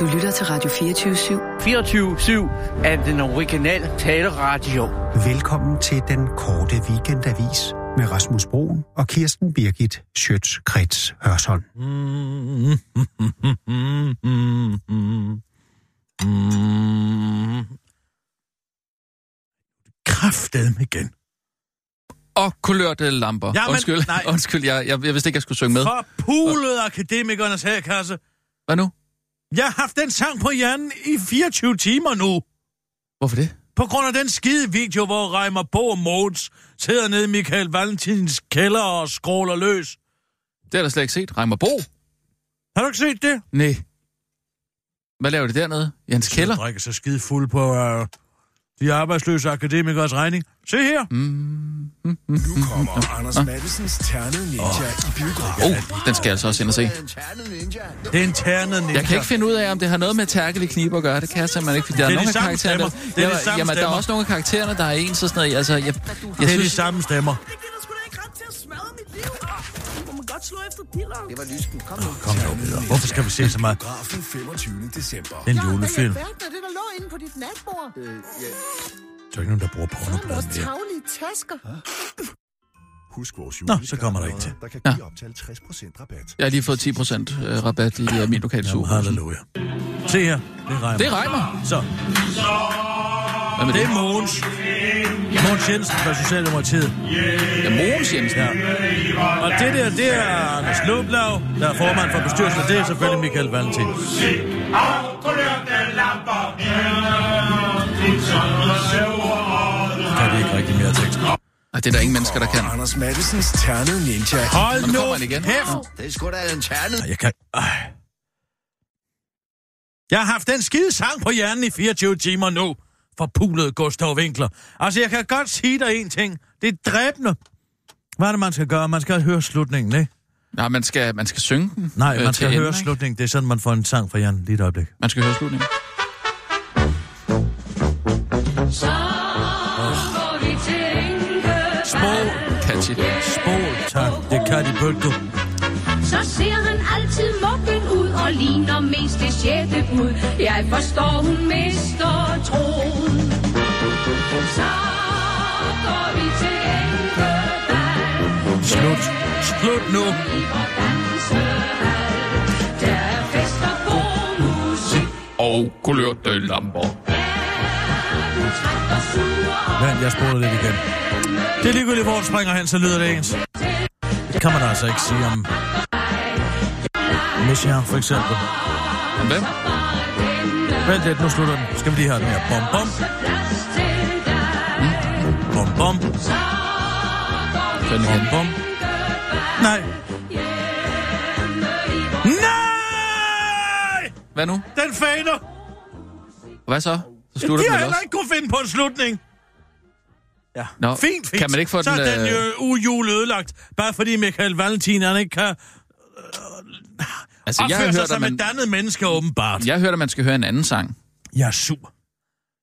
Du lytter til Radio 24-7. 24-7 er den originale taleradio. Velkommen til den korte weekendavis med Rasmus Broen og Kirsten Birgit Schøtz-Krets Hørsholm. Kræftet igen. Og kulørte lamper. Jamen, undskyld, nej. undskyld jeg, jeg, jeg vidste ikke, jeg skulle synge med. For pulet akademikernes herkasse. Hvad nu? Jeg har haft den sang på hjernen i 24 timer nu. Hvorfor det? På grund af den skide video, hvor Reimer Bo og Mogens sidder nede i Michael Valentins kælder og skråler løs. Det har jeg da slet ikke set. Reimer Bo? Har du ikke set det? Nej. Hvad laver de dernede? I hans kælder? Jeg drikker sig skide fuld på uh, de arbejdsløse akademikers regning. Se her. Mm. Nu kommer Anders Mattesens Ternede Ninja oh. i biografen. Oh, den skal jeg altså også ind og se. Det er en ternet ninja. Jeg kan ikke finde ud af, om det har noget med tærkelig kniber at gøre. Det kan jeg simpelthen ikke, fordi der er, Det er nogle de karaktererne... stemmer. Det er de Jamen, samme jamen, der er også nogle af karaktererne, der er ens og sådan noget. Altså, jeg, jeg, Det er de synes, samme stemmer. Det var lysken. Kom nu. Kom nu videre. Hvorfor skal vi se så meget? Biografen 25. december. Det er en julefilm. Hvad er det, der lå inde på dit natbord? Øh, ja. Der er ikke nogen, der bruger pornoblad Vores mere. taglige tasker. Husk vores Nå, så kommer der ikke til. Der kan Ja. give op til 50% rabat. jeg har lige fået 10% øh, rabat i uh, min lokale Jamen, super. halleluja. Se her. Det regner. Det regner. Så, Hvad med det det? er Mogens. Mogens Jensen fra Socialdemokratiet. Ja, Mogens Jensen. Ja. Og det der, det er Anders Loblau, der er formand for bestyrelsen, og det er selvfølgelig Michael Valentin. Kan Ej, det er der ingen mennesker, der kan. Anders Mattesens Ternede Ninja. Hold Og nu kommer han igen. Det er sgu da en ternet. Jeg kan... Jeg har haft den skide sang på hjernen i 24 timer nu. For pulet Gustav Winkler. Altså, jeg kan godt sige dig en ting. Det er dræbende. Hvad er det, man skal gøre? Man skal høre slutningen, ikke? Nej, man skal, man skal synge den. Nej, øh, man skal høre enden, slutningen. Det er sådan, man får en sang fra hjernen. Lige et øjeblik. Man skal høre slutningen. Spol, Catchy. spol, tak. Det kan de bølge. Så ser han altid mokken ud og ligner mest det sjette bud. Jeg forstår, hun mister troen. Så går vi til Enkedal. Slut. Slut nu. Der er fest og god musik. Og kulørte lamper. Er du træt og sur og Men jeg spoler lidt igen. Det er ligegyldigt, hvor springer hen, så lyder det ens. Det kan man altså ikke sige om... Messiaen, for eksempel. Hvem? Vent lidt, nu slutter den. Skal vi lige have den her. Bom, bom. Bom, bom. Bom, bom. Nej. Nej! Hvad nu? Den fader! Hvad så? Så slutter De den har heller også? ikke kunne finde på en slutning. Ja, Nå, fint, fint. kan man ikke få så den, er den øh, jo ujul ødelagt, bare fordi Michael Valentin, han ikke kan Altså, jeg har opføre sig hørt, som at man, et dannet menneske, åbenbart. jeg har hørt, at man skal høre en anden sang. Jeg er sur.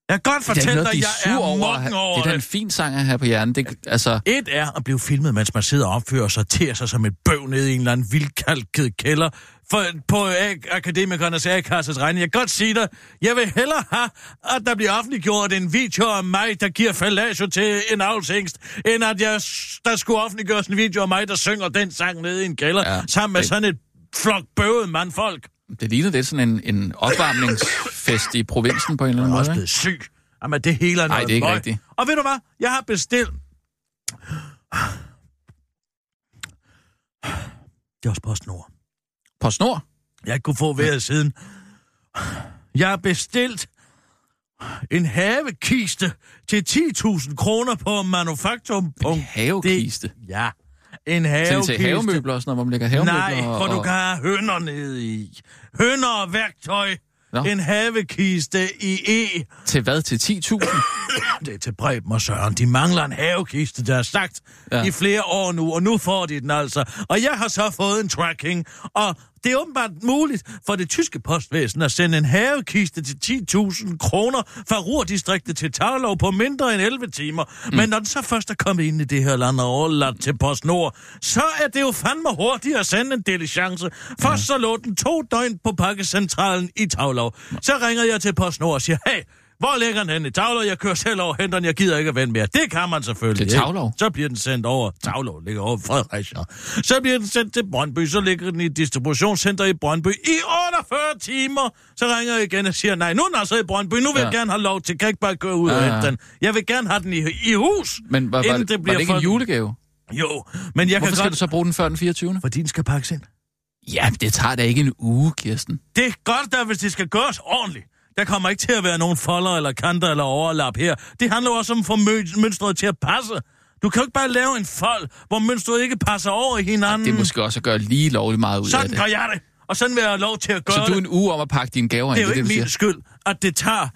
Jeg kan godt fortælle noget, dig, de jeg er mokken over Det er da en fin sang at have på hjernen. Det, altså, Et er at blive filmet, mens man sidder og opfører sig til sig som et bøv nede i en eller anden vildkalket kælder for, på a- akademikernes A-kasses regning. Jeg kan godt sige dig, jeg vil hellere have, at der bliver offentliggjort en video af mig, der giver fallasio til en avlsængst, end at jeg, der skulle offentliggøres en video af mig, der synger den sang nede i en kælder, ja, sammen med det- sådan et flok bøvet mandfolk. Det ligner lidt sådan en, en opvarmningsfest i provinsen på en eller Jeg er anden også måde. blevet syg. Jamen, det hele er noget det er ikke møg. rigtigt. Og ved du hvad? Jeg har bestilt... Det er også. På snor? Jeg kunne få vejret siden. Jeg har bestilt en havekiste til 10.000 kroner på manufaktum. En havekiste? Ja, en Til, havekiste. til havemøbler og sådan noget, hvor man lægger havemøbler Nej, og, du og, kan have hønder nede i. Hønder og værktøj. Nå. En havekiste i E. Til hvad? Til 10.000? Det er til Preben og Søren. De mangler en havekiste, der er sagt ja. i flere år nu, og nu får de den altså. Og jeg har så fået en tracking, og det er åbenbart muligt for det tyske postvæsen at sende en havekiste til 10.000 kroner fra Ruhrdistriktet til Tarlov på mindre end 11 timer. Mm. Men når den så først er kommet ind i det her land og overladt til PostNord, så er det jo fandme hurtigt at sende en diligence. Først så lå den to døgn på pakkecentralen i Tarlov. Så ringer jeg til PostNord og siger, hey, hvor ligger den henne i Tavlov? Jeg kører selv over, henter den, jeg gider ikke at vente mere. Det kan man selvfølgelig Til ikke. Taulov? Så bliver den sendt over. Tavlov ligger over Fredericia. Så bliver den sendt til Brøndby, så ligger den i et distributionscenter i Brøndby i 48 timer. Så ringer jeg igen og siger, nej, nu er den altså i Brøndby, nu vil ja. jeg gerne have lov til, kan ikke bare køre ud og Ja, ja. hente den. Jeg vil gerne have den i, i hus, Men var, var, det, det var bliver det ikke en for- julegave? Jo, men jeg Hvorfor kan skal godt... du så bruge den før den 24. Fordi den skal pakkes ind. Ja, det tager da ikke en uge, Kirsten. Det er godt, der, hvis det skal gøres ordentligt. Der kommer ikke til at være nogen folder eller kanter eller overlap her. Det handler også om at få mø- mønstret til at passe. Du kan jo ikke bare lave en fold, hvor mønstret ikke passer over i hinanden. Det er måske også at gøre lige lovligt meget ud af Sådan det. gør jeg det. Og sådan vil jeg have lov til at gøre Så du er en uge om at pakke dine gaver Det er ind, jo ikke det, min skyld, at det tager...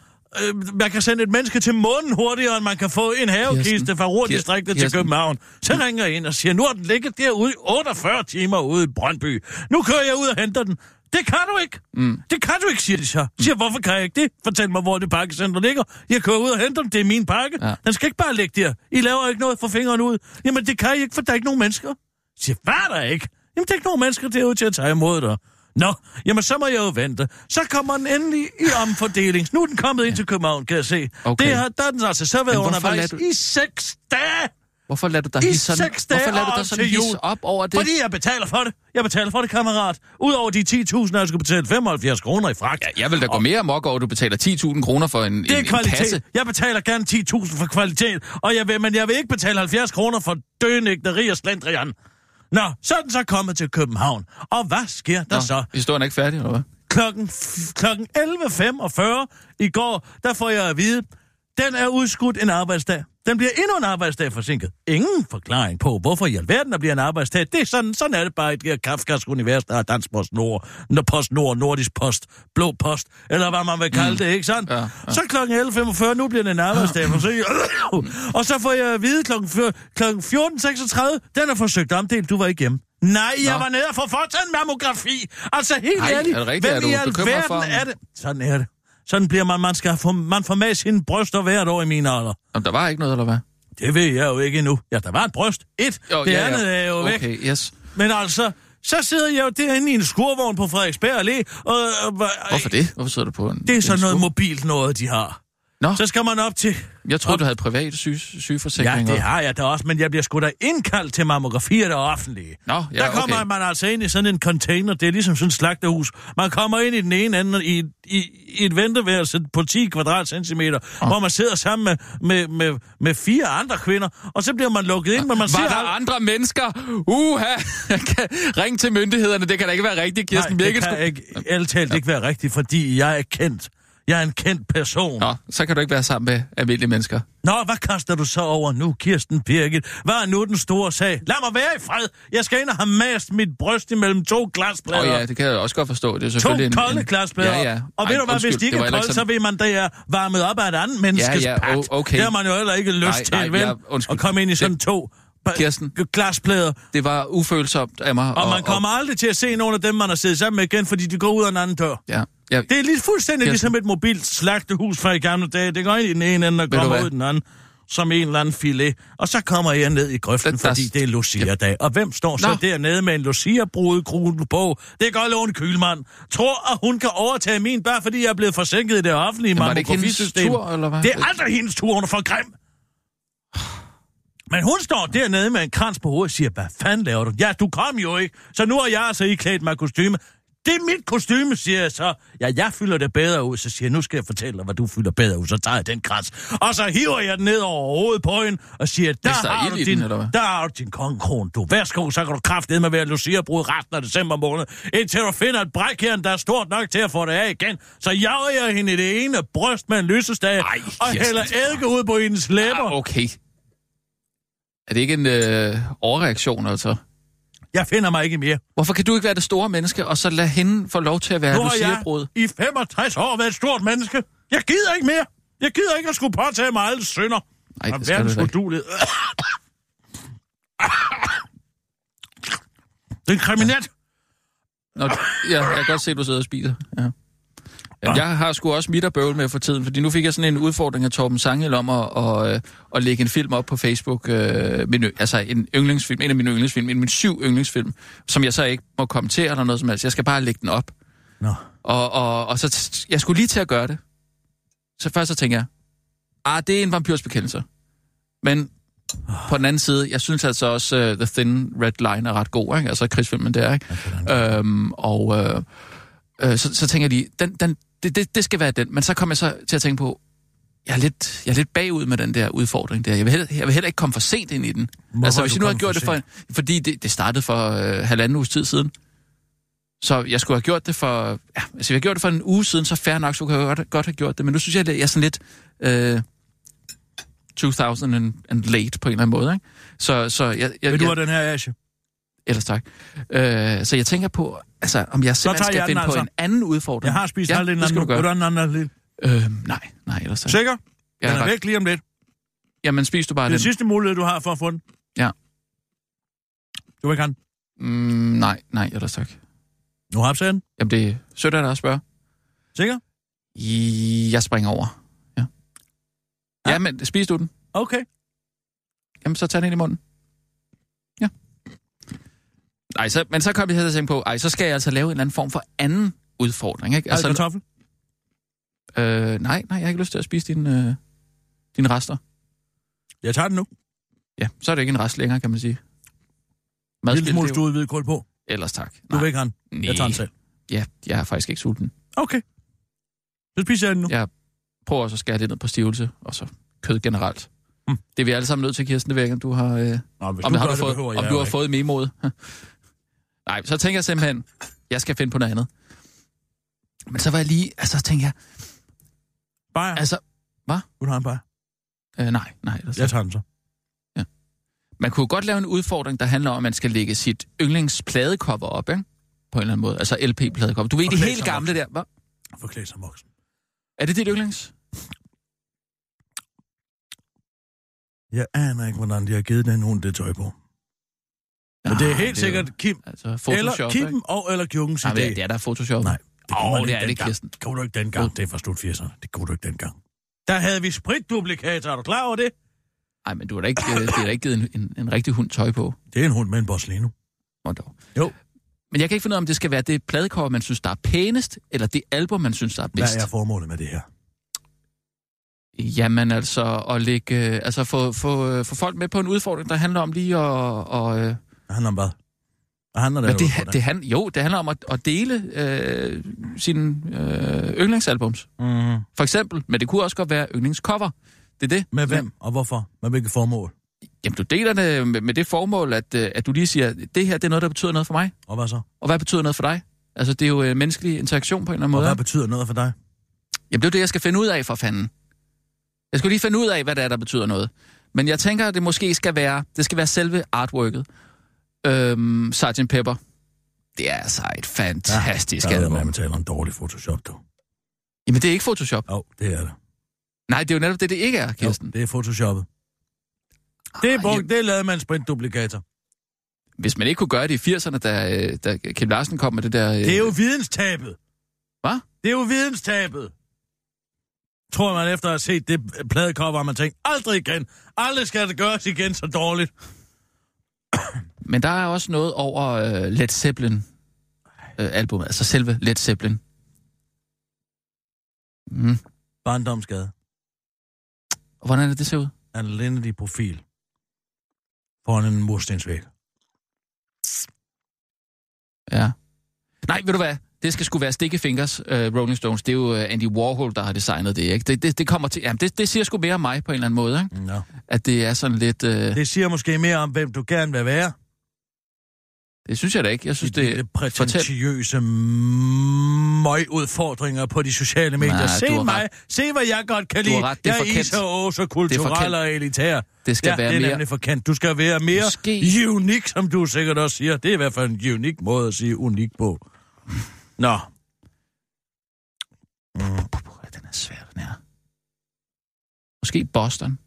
Øh, man kan sende et menneske til månen hurtigere, end man kan få en havekiste Kirsten, fra Ruhrdistriktet til Kirsten. København. Så ringer jeg ind og siger, nu har den ligget derude i 48 timer ude i Brøndby. Nu kører jeg ud og henter den. Det kan du ikke. Mm. Det kan du ikke, siger de så. Jeg Siger, hvorfor kan jeg ikke det? Fortæl mig, hvor det pakkecenter ligger. Jeg kører ud og henter den. Det er min pakke. Ja. Den skal ikke bare ligge der. I laver ikke noget for fingrene ud. Jamen, det kan I ikke, for der er ikke nogen mennesker. Jeg siger, hvad er der ikke? Jamen, der er ikke nogen mennesker derude til at tage imod dig. Nå, jamen så må jeg jo vente. Så kommer den endelig i omfordeling. Nu er den kommet ind til København, kan jeg se. Okay. Det her, der er den altså så været undervejs du- i seks dage. Hvorfor lader du dig I hisse sådan, hvorfor lader du og dig sådan hisse op over det? Fordi jeg betaler for det. Jeg betaler for det, kammerat. Udover de 10.000, jeg skal betale 75 kroner i fragt. Ja, jeg vil da gå mere amok over, du betaler 10.000 kroner for en, Det er en, en kvalitet. kasse. Jeg betaler gerne 10.000 for kvalitet, og jeg vil, men jeg vil ikke betale 70 kroner for døgnægteri og slendrian. Nå, så er den så kommet til København. Og hvad sker der Nå, så? historien er ikke færdig, eller hvad? Klokken, klokken 11.45 i går, der får jeg at vide, den er udskudt en arbejdsdag. Den bliver endnu en arbejdsdag forsinket. Ingen forklaring på, hvorfor i alverden der bliver en arbejdsdag. Det er sådan, sådan er det bare i det her kafkask univers, der er Dansk Post Nord, Post Nord, Nordisk Post, Blå Post, eller hvad man vil kalde mm. det, ikke sådan? Ja, ja. Så klokken 11.45, nu bliver det en arbejdsdag forsinket. Og så får jeg at vide klokken, fyr- klokken 14.36, den er forsøgt omdelt, du var ikke hjemme. Nej, jeg Nå. var nede og få foretaget en mammografi. Altså helt Ej, ærligt. er det rigtigt? Hvem Er i du alverden bekymret for er det? Sådan er det. Sådan bliver man. Man, skal få, man får med sine bryster hvert år i min alder. Jamen, der var ikke noget, eller hvad? Det ved jeg jo ikke endnu. Ja, der var et bryst. Et. Jo, det ja, ja. andet er jo væk. Okay, yes. Men altså, så sidder jeg jo derinde i en skurvogn på Frederiksberg Allé. Og, og, Hvorfor det? Hvorfor sidder du på en Det er en sådan noget mobilt noget, de har. Nå, Så skal man op til... jeg op- du havde privat syge, Ja, sygeforsikring. det har jeg da også, men jeg bliver sgu da indkaldt til mammografi af det offentlige. Nå, ja, der kommer okay. man altså ind i sådan en container, det er ligesom sådan et slagterhus. Man kommer ind i den ene ende i, i, i et venteværelse på 10 kvadratcentimeter, oh. hvor man sidder sammen med, med, med, med fire andre kvinder, og så bliver man lukket ind, men man Var ser... der andre mennesker? Uha! Ringe til myndighederne. Det kan da ikke være rigtigt, Nej, Kirsten det Birgit. kan skulle- ikke, ærligt talt ikke være rigtigt, fordi jeg er kendt. Jeg er en kendt person. Nå, så kan du ikke være sammen med almindelige mennesker. Nå, hvad kaster du så over nu, Kirsten Birgit? Hvad er nu den store sag? Lad mig være i fred. Jeg skal ind og have mast mit bryst imellem to glasplader. Åh oh, ja, det kan jeg også godt forstå. Det er To selvfølgelig en, kolde en... glasplader. Ja, ja. Og Ej, ved du hvad, undskyld, hvis de ikke det er kolde, så sådan- vil man, det er varmet op af et andet menneskes Ja, ja, pat. okay. Det har man jo heller ikke lyst Nej, til, nej, vel? ja, undskyld. At komme ind i sådan to ba- Kirsten. glasplader. Det var ufølsomt af mig. Og man kommer aldrig til at se nogen af dem, man har siddet sammen med igen, fordi de går ud af en anden dør. Ja, ja, Det er lige fuldstændig Kirsten. ligesom et mobilt slagtehus fra i gamle dage. Det går ind i den ene ende og kommer ud i den anden som en eller anden filet. Og så kommer jeg ned i grøften, der- fordi det er Lucia-dag. Og hvem står så Nå. dernede med en Lucia-brudekrone på? Det er godt Lone Kylmand. Tror, at hun kan overtage min, bare fordi jeg er blevet forsinket i det offentlige var det mammografisystem. tur, eller hvad? Det er aldrig hendes tur, hun er for grim. Men hun står dernede med en krans på hovedet og siger, hvad fanden laver du? Ja, du kom jo ikke, så nu har jeg altså iklædt mig kostyme. Det er mit kostyme, siger jeg så. Ja, jeg fylder det bedre ud, så siger jeg, nu skal jeg fortælle dig, hvad du fylder bedre ud. Så tager jeg den krans. Og så hiver jeg den ned over hovedet på hende og siger, der Hvis der er har, du din, den, eller hvad? der har du din kongekron. Du, værsgo, så kan du kraftedeme med være Lucia bruge resten af december måned, indtil du finder et brækhjern, der er stort nok til at få det af igen. Så jager jeg hende i det ene bryst med en lysestage Ej, og hælder eddike ud på hendes læber. Ah, okay. Er det ikke en øh, overreaktion, altså? Jeg finder mig ikke mere. Hvorfor kan du ikke være det store menneske, og så lade hende få lov til at være Nu Lucia-brud? i 65 år været et stort menneske. Jeg gider ikke mere. Jeg gider ikke at skulle påtage mig alle synder. Nej, det skal du verdens udulighed. Det er kriminelt. Nå, ja, jeg kan godt se, at du sidder og spiser. Ja. Jeg har sgu også mit at bøvle med for tiden, fordi nu fik jeg sådan en udfordring af Torben Sangel om at, at, at, at lægge en film op på Facebook. Øh, min, altså en yndlingsfilm, en af mine yndlingsfilm, en af mine syv yndlingsfilm, som jeg så ikke må kommentere eller noget som helst. Jeg skal bare lægge den op. Nå. Og, og, og så, jeg skulle lige til at gøre det. Så først så tænker jeg, ah, det er en vampyrs bekendelse. Men på den anden side, jeg synes altså også, uh, The Thin Red Line er ret god, ikke? Altså krigsfilmen der, ikke? Øhm, og øh, øh, så, så tænker jeg lige, den, den, det, det, det skal være den. Men så kommer jeg så til at tænke på, jeg er, lidt, jeg er lidt bagud med den der udfordring der. Jeg vil heller, jeg vil heller ikke komme for sent ind i den. Hvorfor altså, hvis jeg nu havde kommet gjort for det for... Fordi det, det startede for øh, halvanden uges tid siden. Så jeg skulle have gjort det for... Ja, altså, hvis jeg gjort det for en uge siden, så fair nok, så kunne jeg godt, godt have gjort det. Men nu synes jeg, at jeg er sådan lidt... Øh, 2000 and, and late på en eller anden måde, ikke? Så, så jeg, jeg, Vil du jeg, have den her Asche? Ellers tak. Øh, så jeg tænker på, altså, om jeg simpelthen skal jeg finde den på altså. en anden udfordring. Jeg har spist ja, halvdelen det af den. Vil du den anden lille? Øh, nej, nej, ellers tak. Sikker? Den Jeg er er ret- væk lige om lidt. Jamen, spis du bare Det er den. den sidste mulighed, du har for at få den. Ja. Du vil ikke have den? Mm, nej, nej, ellers tak. Nu har jeg den. Jamen, det er sødt af dig at spørge. Sikker? I- Jeg springer over. Ja. Ja. Ja, men spis du den? Okay. Jamen, så tag den ind i munden. Nej, så, men så kom jeg til at tænke på, ej, så skal jeg altså lave en eller anden form for anden udfordring, ikke? Altså, kartoffel? øh, nej, nej, jeg har ikke lyst til at spise dine, øh, dine rester. Jeg tager den nu. Ja, så er det ikke en rest længere, kan man sige. Madspil, lille smule det stuet hvidkål på. Ellers tak. Du vil ikke den. Jeg tager den selv. Ja, jeg er faktisk ikke sulten. Okay. Så spiser jeg den nu. Jeg prøver også at skære lidt ned på stivelse, og så kød generelt. Hmm. Det er vi alle sammen nødt til, Kirsten. Det ved jeg ikke, om du har, øh, Nå, om, du har du det, fået, om du har fået memoet. Nej, så tænker jeg simpelthen, jeg skal finde på noget andet. Men så var jeg lige, altså tænker jeg, Bajer. altså, Vil du have en bajer? øh, nej, nej. Altså, Jeg tager den så. Man kunne godt lave en udfordring, der handler om, at man skal lægge sit yndlingspladecover op, ikke? På en eller anden måde. Altså LP-pladecover. Du ved, de helt gamle der. Hvad? Forklæd sig voksen. Er det dit yndlings? Jeg aner ikke, hvordan de har givet den hund det tøj på. Men det er helt jo- sikkert Kim. Altså, Photoshop, Eller ikke? Kim og eller Jürgens idé. det er der Photoshop. Nej, det kunne man det ikke er det. Kirsten. Det kunne du ikke dengang. Det er fra slut 80'erne. Det kunne du ikke dengang. Der havde vi spritduplikator. Er du klar over det? Nej, men du har da ikke, øh, det er da ikke givet en, en, en rigtig hund tøj på. Det er en hund med en Boslino. Nå, dog. Jo. Men jeg kan ikke finde ud af, om det skal være det pladecover, man synes, der er pænest, eller det album, man synes, der er bedst. Hvad er formålet med det her? Jamen altså, at lægge, øh, altså få, få, øh, få folk med på en udfordring, der handler om lige at... Og, øh, Det handler om hvad? Hvad handler det, det, det, det han, jo, det handler om at, at dele øh, sine øh, yndlingsalbums. Mm. For eksempel, men det kunne også godt være yndlingscover. Det er det. Med hvem og hvorfor? Med hvilket formål? Jamen, du deler det med, med det formål, at, øh, at du lige siger, det her det er noget, der betyder noget for mig. Og hvad så? Og hvad betyder noget for dig? Altså, det er jo øh, menneskelig interaktion på en eller anden Og måde. hvad ikke? betyder noget for dig? Jamen, det er det, jeg skal finde ud af for fanden. Jeg skal lige finde ud af, hvad det er, der betyder noget. Men jeg tænker, at det måske skal være, det skal være selve artworket. Øhm, Sgt. Pepper. Det er altså et fantastisk ja, ja, der er album. man taler om dårlig Photoshop, du. Jamen, det er ikke Photoshop. Jo, det er det. Nej, det er jo netop det, det ikke er, Jo, Kirsten. det er Photoshoppet. Det er, Ej, brugt, det er lavet med en sprintduplikator. Hvis man ikke kunne gøre det i 80'erne, da, øh, da Kim Larsen kom med det der... øh, Det er jo videnstabet. Hvad? Det er jo videnstabet. Tror man efter at have set det pladecover, man tænkt, aldrig igen. Aldrig skal det gøres igen så dårligt. Men der er også noget over øh, Led Zeppelin øh, albumet, altså selve Led Zeppelin. Mm. Barndomsgade. Og hvordan er det, det ser ud? Er en lindelig profil. Foran en murstensvæg. Ja. Nej, ved du hvad? Det skal sgu være Sticky Fingers, uh, Rolling Stones. Det er jo uh, Andy Warhol, der har designet det, ikke? Det, det, det kommer til... Jamen, det, det siger sgu mere om mig på en eller anden måde, ikke? Ja. At det er sådan lidt... Uh, Det siger måske mere om, hvem du gerne vil være. Det synes jeg da ikke. Jeg synes, de det... det prætentiøse møgudfordringer på de sociale medier. Nej, se mig, ret. se hvad jeg godt kan Du lide. ret, det er jeg er så kulturel og elitær. Det skal ja, være det er mere... nemlig for kendt. Du skal være mere Måske- unik, som du sikkert også siger. Det er i hvert fald en unik måde at sige unik på. Nå. Mm. Den er svær, den her. Måske Boston.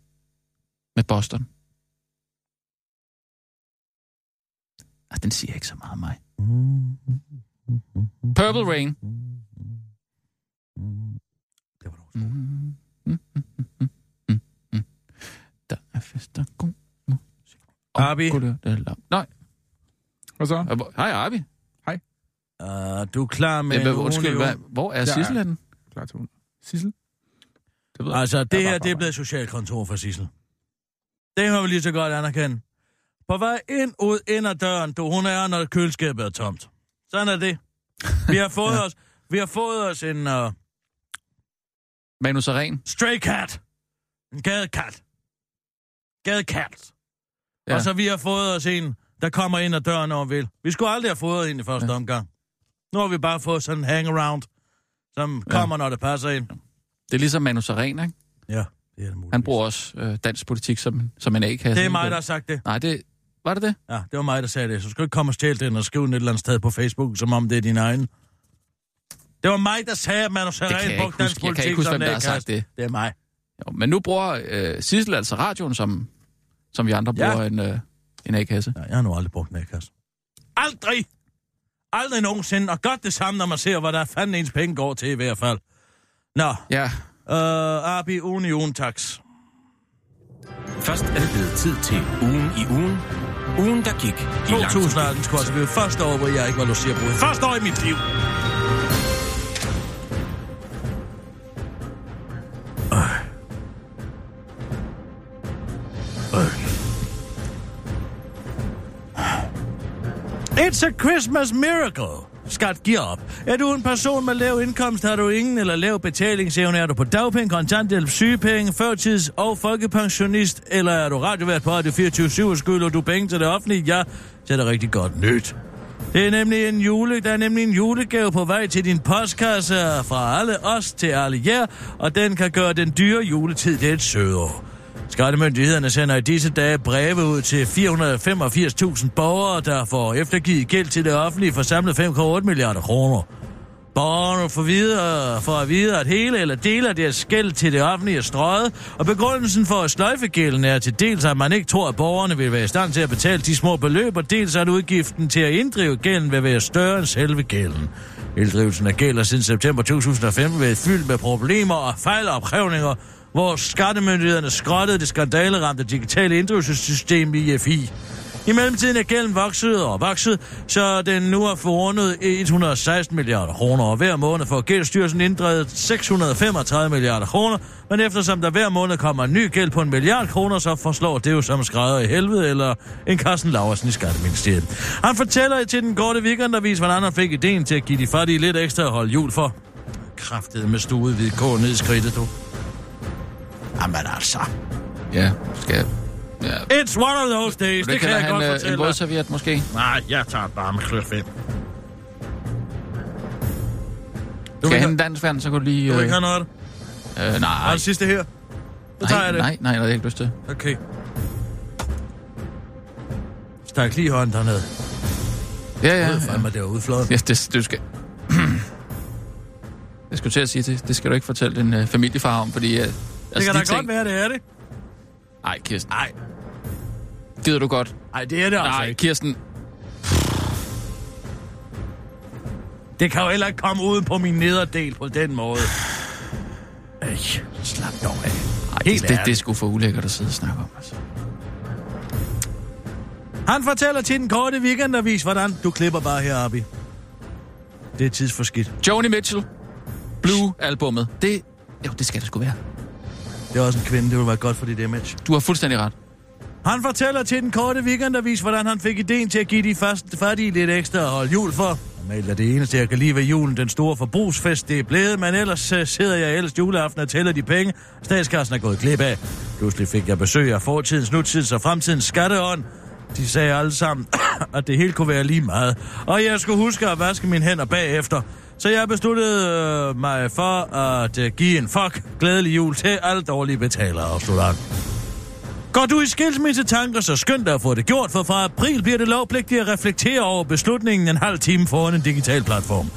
Med Boston. Ah, den siger ikke så meget om mig. Purple Rain. Det var dog Der er fest og god musik. Arbi. Nej. Og så? Hej, Arbi. Uh, du er klar med Ja, hvad, undskyld, hvad, hvor er Sissel henne? Klar til hun. Sissel? Det ved. Altså, det her, det er blevet socialkontor for Sissel. Det har vi lige så godt anerkendt. På vej ind, ud, ind ad døren, du, hun er, når køleskabet er tomt. Sådan er det. Vi har fået os, vi har fået os en uh, Manu Saren. stray cat. En gadekat. Gadekat. Ja. Ja. Og så vi har fået os en, der kommer ind ad døren, når vi vil. Vi skulle aldrig have fået en i første ja. omgang. Nu har vi bare fået sådan en hangaround, som Ja. kommer, når det passer ind. Det er ligesom Manu Saren, ikke? Ja, det er det muligt. Han bruger også øh, dansk politik som, som en A-kasse. Det er mig, der har sagt det. Nej, det... Var det det? Ja, det var mig, der sagde det. Så skal du ikke komme og stjæle den og skrive den et eller andet sted på Facebook, som om det er din egen. Det var mig, der sagde, at man har Det kan jeg sat ikke brugte dansk huske. Jeg kan ikke politik huske, hvem der har sagt det. Det er mig. Jo, men nu bruger øh, Sissel altså radioen, som, som vi andre Ja. bruger en, øh, en A-kasse. Ja, jeg har nu aldrig brugt en A-kasse. Aldrig! Aldrig nogensinde. Og godt det samme, når man ser, hvad der fanden ens penge går til i hvert fald. Nå, Ja, øh, Arbi, ugen i ugen, taks. Først er det blevet tid til ugen i ugen. Ugen, der gik i lang tid. 2018 skulle altså blive første år, hvor jeg ikke var logerbrud. Første år i mit liv. It's a Christmas miracle. Skat, giv op. Er du en person med lav indkomst, har du ingen eller lav betalingsevne, er du på dagpenge, kontanthjælp, sygepenge, førtids- og folkepensionist, eller er du radiovært på Radio 24 og skylder du penge til det offentlige, ja, så er det rigtig godt nyt. Det er nemlig en jule, der er nemlig en julegave på vej til din postkasse fra alle os til alle jer, og den kan gøre den dyre juletid lidt sødere. Skattemyndighederne sender i disse dage breve ud til 485.000 borgere, der får eftergivet gæld til det offentlige for samlet 5,8 milliarder kroner. Borgerne får, videre, for at vide, at hele eller dele af deres gæld til det offentlige er strøget, og begrundelsen for at sløjfe gælden er til dels, at man ikke tror, at borgerne vil være i stand til at betale de små beløb, og dels at udgiften til at inddrive gælden vil være større end selve gælden. Inddrivelsen af gæld er siden september 2015 været fyldt med problemer og fejlopkrævninger, hvor skattemyndighederne skrottede det skandaleramte digitale inddrivelsessystem IFI. I mellemtiden er gælden vokset og vokset, så den nu har forundet 116 milliarder kroner, og hver måned får gældsstyrelsen inddrevet 635 milliarder kroner, men eftersom der hver måned kommer en ny gæld på en milliard kroner, så forslår det jo som skrædder i helvede, eller en Carsten Laversen i Skatteministeriet. Han fortæller til den korte weekendavis, hvordan han fik ideen til at give de fattige lidt ekstra at holde jul for. Kraftet med stuet hvid ned i skridtet, du. Jamen altså. ja, skal. Ja. It's one of those days, det, det kan jeg han, godt øh, fortælle en vådserviet måske? Nej, jeg tager bare med 5. Du Skal jeg have- hente dansk vand, så kan du lige... Du vil Øh, ikke have noget af det? øh, nej, Og det sidste her? Så tager jeg nej, det. nej, nej, det har jeg ikke lyst til. Okay. Stak lige hånden derned. Ja, Ja, ja. ja. ja. Fandme, det var udflået. Ja, det, du skal... jeg skulle til at sige, det, det skal du ikke fortælle din øh, familiefar om, fordi... Øh, altså, det kan da ting... godt være, det er det. Nej, Kirsten. Nej, Gider du godt? nej, det er det altså Nej, ikke. Kirsten. Det kan jo heller ikke komme uden på min nederdel på den måde. Ej, slap dog af. Nej, Helt det, det, det er sgu for ulækkert at sidde og snakke om, altså. Han fortæller til den korte weekendavis, hvordan du klipper bare heroppe. Det er tidsforskidt. Joni Mitchell. Blue-albummet. Det... Jo, det skal det sgu være. Det er også en kvinde, det vil være godt for dit image. Du har fuldstændig ret. Han fortæller til den korte weekendavis, hvordan han fik ideen til at give de første fattige lidt ekstra at holde jul for. Normalt er det eneste, jeg kan lide ved julen, den store forbrugsfest, det er blevet, men ellers uh, sidder jeg ellers juleaften og tæller de penge, statskassen er gået glip af. Pludselig fik jeg besøg af fortidens, nutidens og fremtidens skatteånd. De sagde alle sammen, at det hele kunne være lige meget. Og jeg skulle huske at vaske mine hænder bagefter. Så jeg besluttede øh, mig for at øh, give en fuck glædelig jul til alle dårlige betalere, afslutter han. Går du i skilsmisse tanker, så skynd dig at få det gjort, for fra april bliver det lovpligtigt at reflektere over beslutningen en halv time foran en digital platform.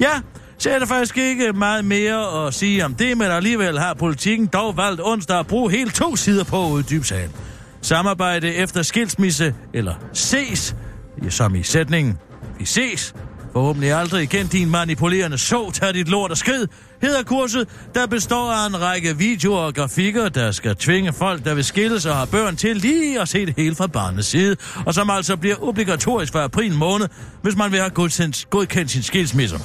Ja, så er der faktisk ikke meget mere at sige om det, men alligevel har politikken dog valgt onsdag at bruge helt to sider på at uddybe sagen. Samarbejde efter skilsmisse, eller ses, som i sætningen, vi ses, Forhåbentlig aldrig igen din manipulerende så, tag dit lort og skrid, hedder kurset, der består af en række videoer og grafikker, der skal tvinge folk, der vil skille sig og har børn til lige at se det hele fra barnets side, og som altså bliver obligatorisk for april måned, hvis man vil have godkendt, godkendt sin skilsmisse.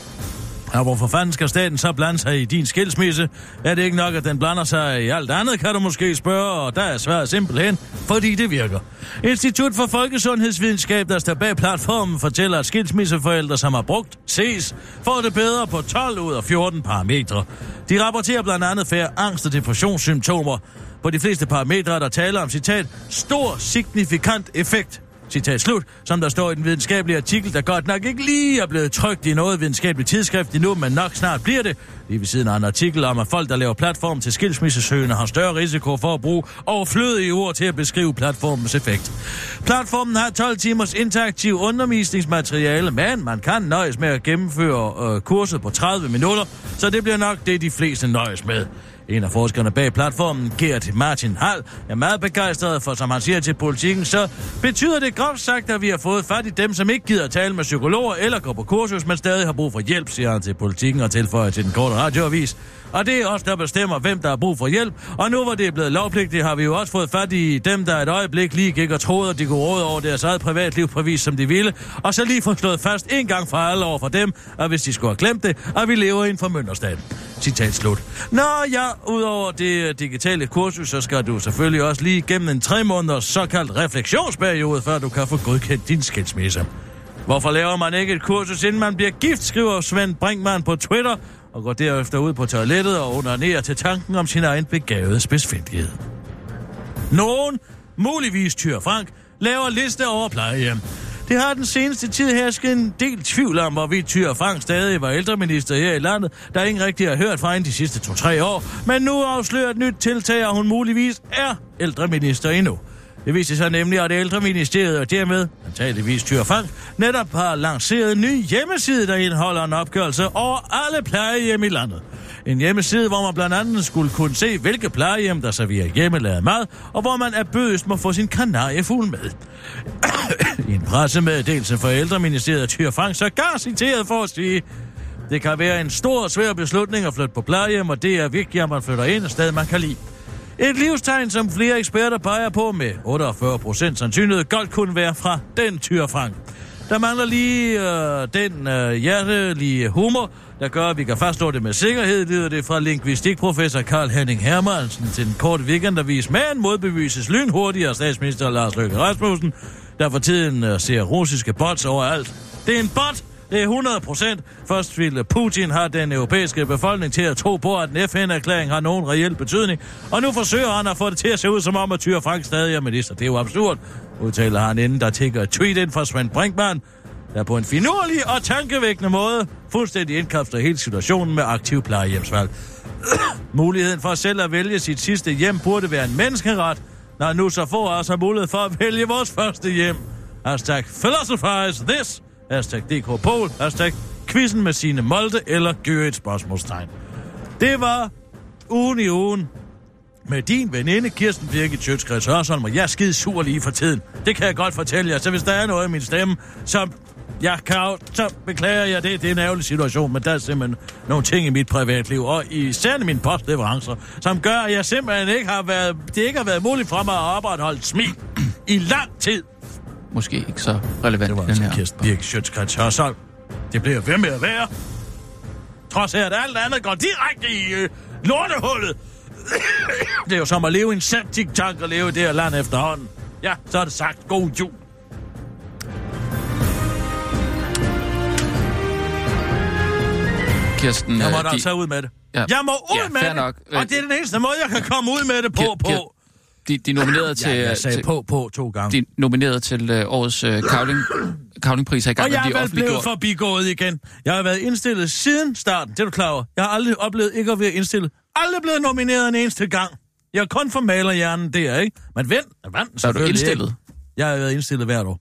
Og hvorfor fanden skal staten så blande sig i din skilsmisse? Er det ikke nok, at den blander sig i alt andet, kan du måske spørge, og der er svaret simpelthen, fordi det virker. Institut for Folkesundhedsvidenskab, der står bag platformen, fortæller, at skilsmisseforældre, som har brugt SES, får det bedre på 12 ud af 14 parametre. De rapporterer blandt andet færre angst- og depressionssymptomer. På de fleste parametre er der tale om, citat, stor signifikant effekt Citat slut, som der står i den videnskabelige artikel, der godt nok ikke lige er blevet trygt i noget videnskabeligt tidsskrift endnu, men nok snart bliver det. Lige ved siden af en artikel om, at folk, der laver platform til skilsmissesøgende, har større risiko for at bruge overflødige ord til at beskrive platformens effekt. Platformen har 12 timers interaktiv undervisningsmateriale, men man kan nøjes med at gennemføre øh, kurset på 30 minutter, så det bliver nok det, de fleste nøjes med. En af forskerne bag platformen, Gert Martin Hall, er meget begejstret, for som han siger til politikken, så betyder det groft sagt, at vi har fået fat i dem, som ikke gider tale med psykologer eller gå på kursus, men stadig har brug for hjælp, siger han til politikken og tilføjer til den korte radioavis. Og det er os, der bestemmer, hvem der har brug for hjælp. Og nu hvor det er blevet lovpligtigt, har vi jo også fået fat i dem, der et øjeblik lige gik og troede, at de kunne råde over deres eget privatliv på vis, som de ville. Og så lige få slået fast en gang for alle over for dem, at hvis de skulle have glemt det, at vi lever i en formynderstat. Citat slut. Nå ja, udover det øh, digitale kursus, så skal du selvfølgelig også lige gennem en tre måneders såkaldt refleksionsperiode, før du kan få godkendt din skilsmisse. Hvorfor laver man ikke et kursus, inden man bliver gift, skriver Svend Brinkmann på Twitter, og går derefter ud på toilettet og undernerer til tanken om sin egen begavede spidsfindighed. Nogen, muligvis Tyr Frank, laver liste over plejehjem. Det har den seneste tid hersket en del tvivl om, hvorvidt Tyr Frank stadig var ældreminister her i landet, der ingen rigtig har hørt fra hende de sidste to-tre år. Men nu afslører et nyt tiltag, og hun muligvis er ældreminister endnu. Det viste sig nemlig, at ældreministeriet og dermed, antageligvis Tyr Frank, netop har lanceret en ny hjemmeside, der indeholder en opgørelse over alle plejehjem i landet. En hjemmeside, hvor man blandt andet skulle kunne se, hvilke plejehjem, der serverer hjemmelavet mad, og hvor man er bødest må få sin kanariefugl med. I en pressemeddelelse for ældreministeriet er Tyr Frank sågar citeret for at sige, det kan være en stor og svær beslutning at flytte på plejehjem, og det er vigtigt, at man flytter ind et sted, man kan lide. Et livstegn, som flere eksperter peger på med 48 procent sandsynlighed, godt kunne være fra den Tyr Frank. Der mangler lige øh, den øh, hjertelige humor, der gør, at vi kan fastslå det med sikkerhed, lyder det fra lingvistikprofessor Karl Henning Hermansen til en kort weekendavis, men modbevises lynhurtigt af statsminister Lars Løkke Rasmussen, der for tiden øh, ser russiske bots overalt. Det er en bot, det er 100 procent. Først ville Putin have den europæiske befolkning til at tro på, at en FN-erklæring har nogen reel betydning. Og nu forsøger han at få det til at se ud som om, at Tyre Frank stadig er minister. Det er jo absurd, udtaler han inden der tigger et tweet ind fra Svend Brinkmann, der på en finurlig og tankevækkende måde fuldstændig indkapsler hele situationen med aktiv plejehjemsvalg. Muligheden for selv at vælge sit sidste hjem burde være en menneskeret, når nu så få os har mulighed for at vælge vores første hjem. Hashtag philosophize this. Hashtag DK Pol. Hashtag quizzen med sine Molde eller gør et spørgsmålstegn. Det var ugen i ugen med din veninde Kirsten Birgit Sjøtskreds Hørsholm, og jeg er skide sur lige for tiden. Det kan jeg godt fortælle jer, så hvis der er noget i min stemme, som jeg kan, så beklager jeg det. Det er en ærgerlig situation, men der er simpelthen nogle ting i mit privatliv, og især i mine postleverancer, som gør, at jeg simpelthen ikke har været, det ikke har været muligt for mig at opretholde smil i lang tid. Måske ikke så relevant Det var altså. Kirsten Birgit Sjøtskreds Hørsholm. Det bliver ved med at være. Trods af, at alt andet går direkte i øh, lortehullet. det er jo som at leve i en septic tank og leve i det her land efterhånden. Ja, så er det sagt. God jul. Kirsten, Jeg må øh, da altså ud med det. Ja. Jeg må ud Ja, med det. nok. Og det er den eneste måde, jeg kan komme ud med det på. Kir- på. De, de er nomineret til, ja, jeg sagde til på på to gange. de er nomineret til øh, årets øh, kavling, kavlingpris her i gang, Og jeg er blevet offentliggjort. forbigået igen. Jeg har været indstillet siden starten, det er du klar over. Jeg har aldrig oplevet ikke at være indstillet. Aldrig blevet nomineret en eneste gang. Jeg er kun for malerhjernen der, ikke? Men vent, jeg vandt Er du indstillet? Ikke. Jeg har været indstillet hvert år.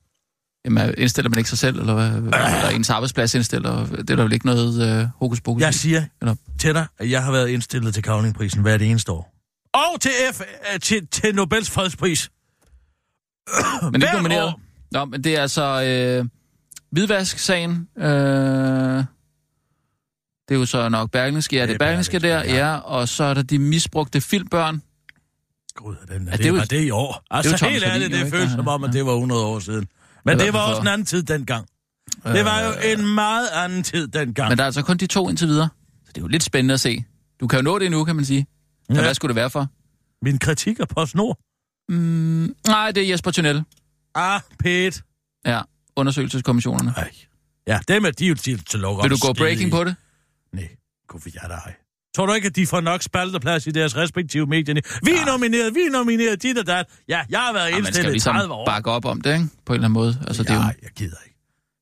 Jamen, indstiller man ikke sig selv, eller hvad? Der er ens arbejdsplads indstiller. Det er der vel ikke noget øh, hokus pokus Jeg siger Eller? til dig, at jeg har været indstillet til Kavlingprisen hvert eneste år. Og til, F, øh, til, til Nobels fredspris. Men det er nomineret. år. Nå, men det er altså... Øh, Hvidvask-sagen. Øh, det er jo så nok Berlingske. Ja, det er Berlingske der, ja. ja. Og så er der de misbrugte filmbørn. Gud, den, Ja, det, det er det jo- var det i år. Altså, det er helt ærligt, det føles som om, at det var 100 år siden. Men det var også en anden tid dengang. Det var jo en meget anden tid dengang. Men der er altså kun de to indtil videre. Så det er jo lidt spændende at se. Du kan jo nå det nu, kan man sige. Ja. Ja. Hvad skulle det være for? Min kritik er på snor. Mm, nej, det er Jesper Tunnel. Ah, pæt. Ja, undersøgelseskommissionerne. Ej. Ja, dem er de jo til, til luk Vil du gå breaking på det? Nej, gud for jeg dig. Tror du ikke, at de får nok spalterplads i deres respektive medierne? Vi er nomineret, vi er nomineret, dit og dat. Ja, jeg har været Ja, man skal jo indstillet i ligesom 30 år. bakke op om det, ikke? På en eller anden måde. Altså, det er jo... Nej, jeg gider ikke.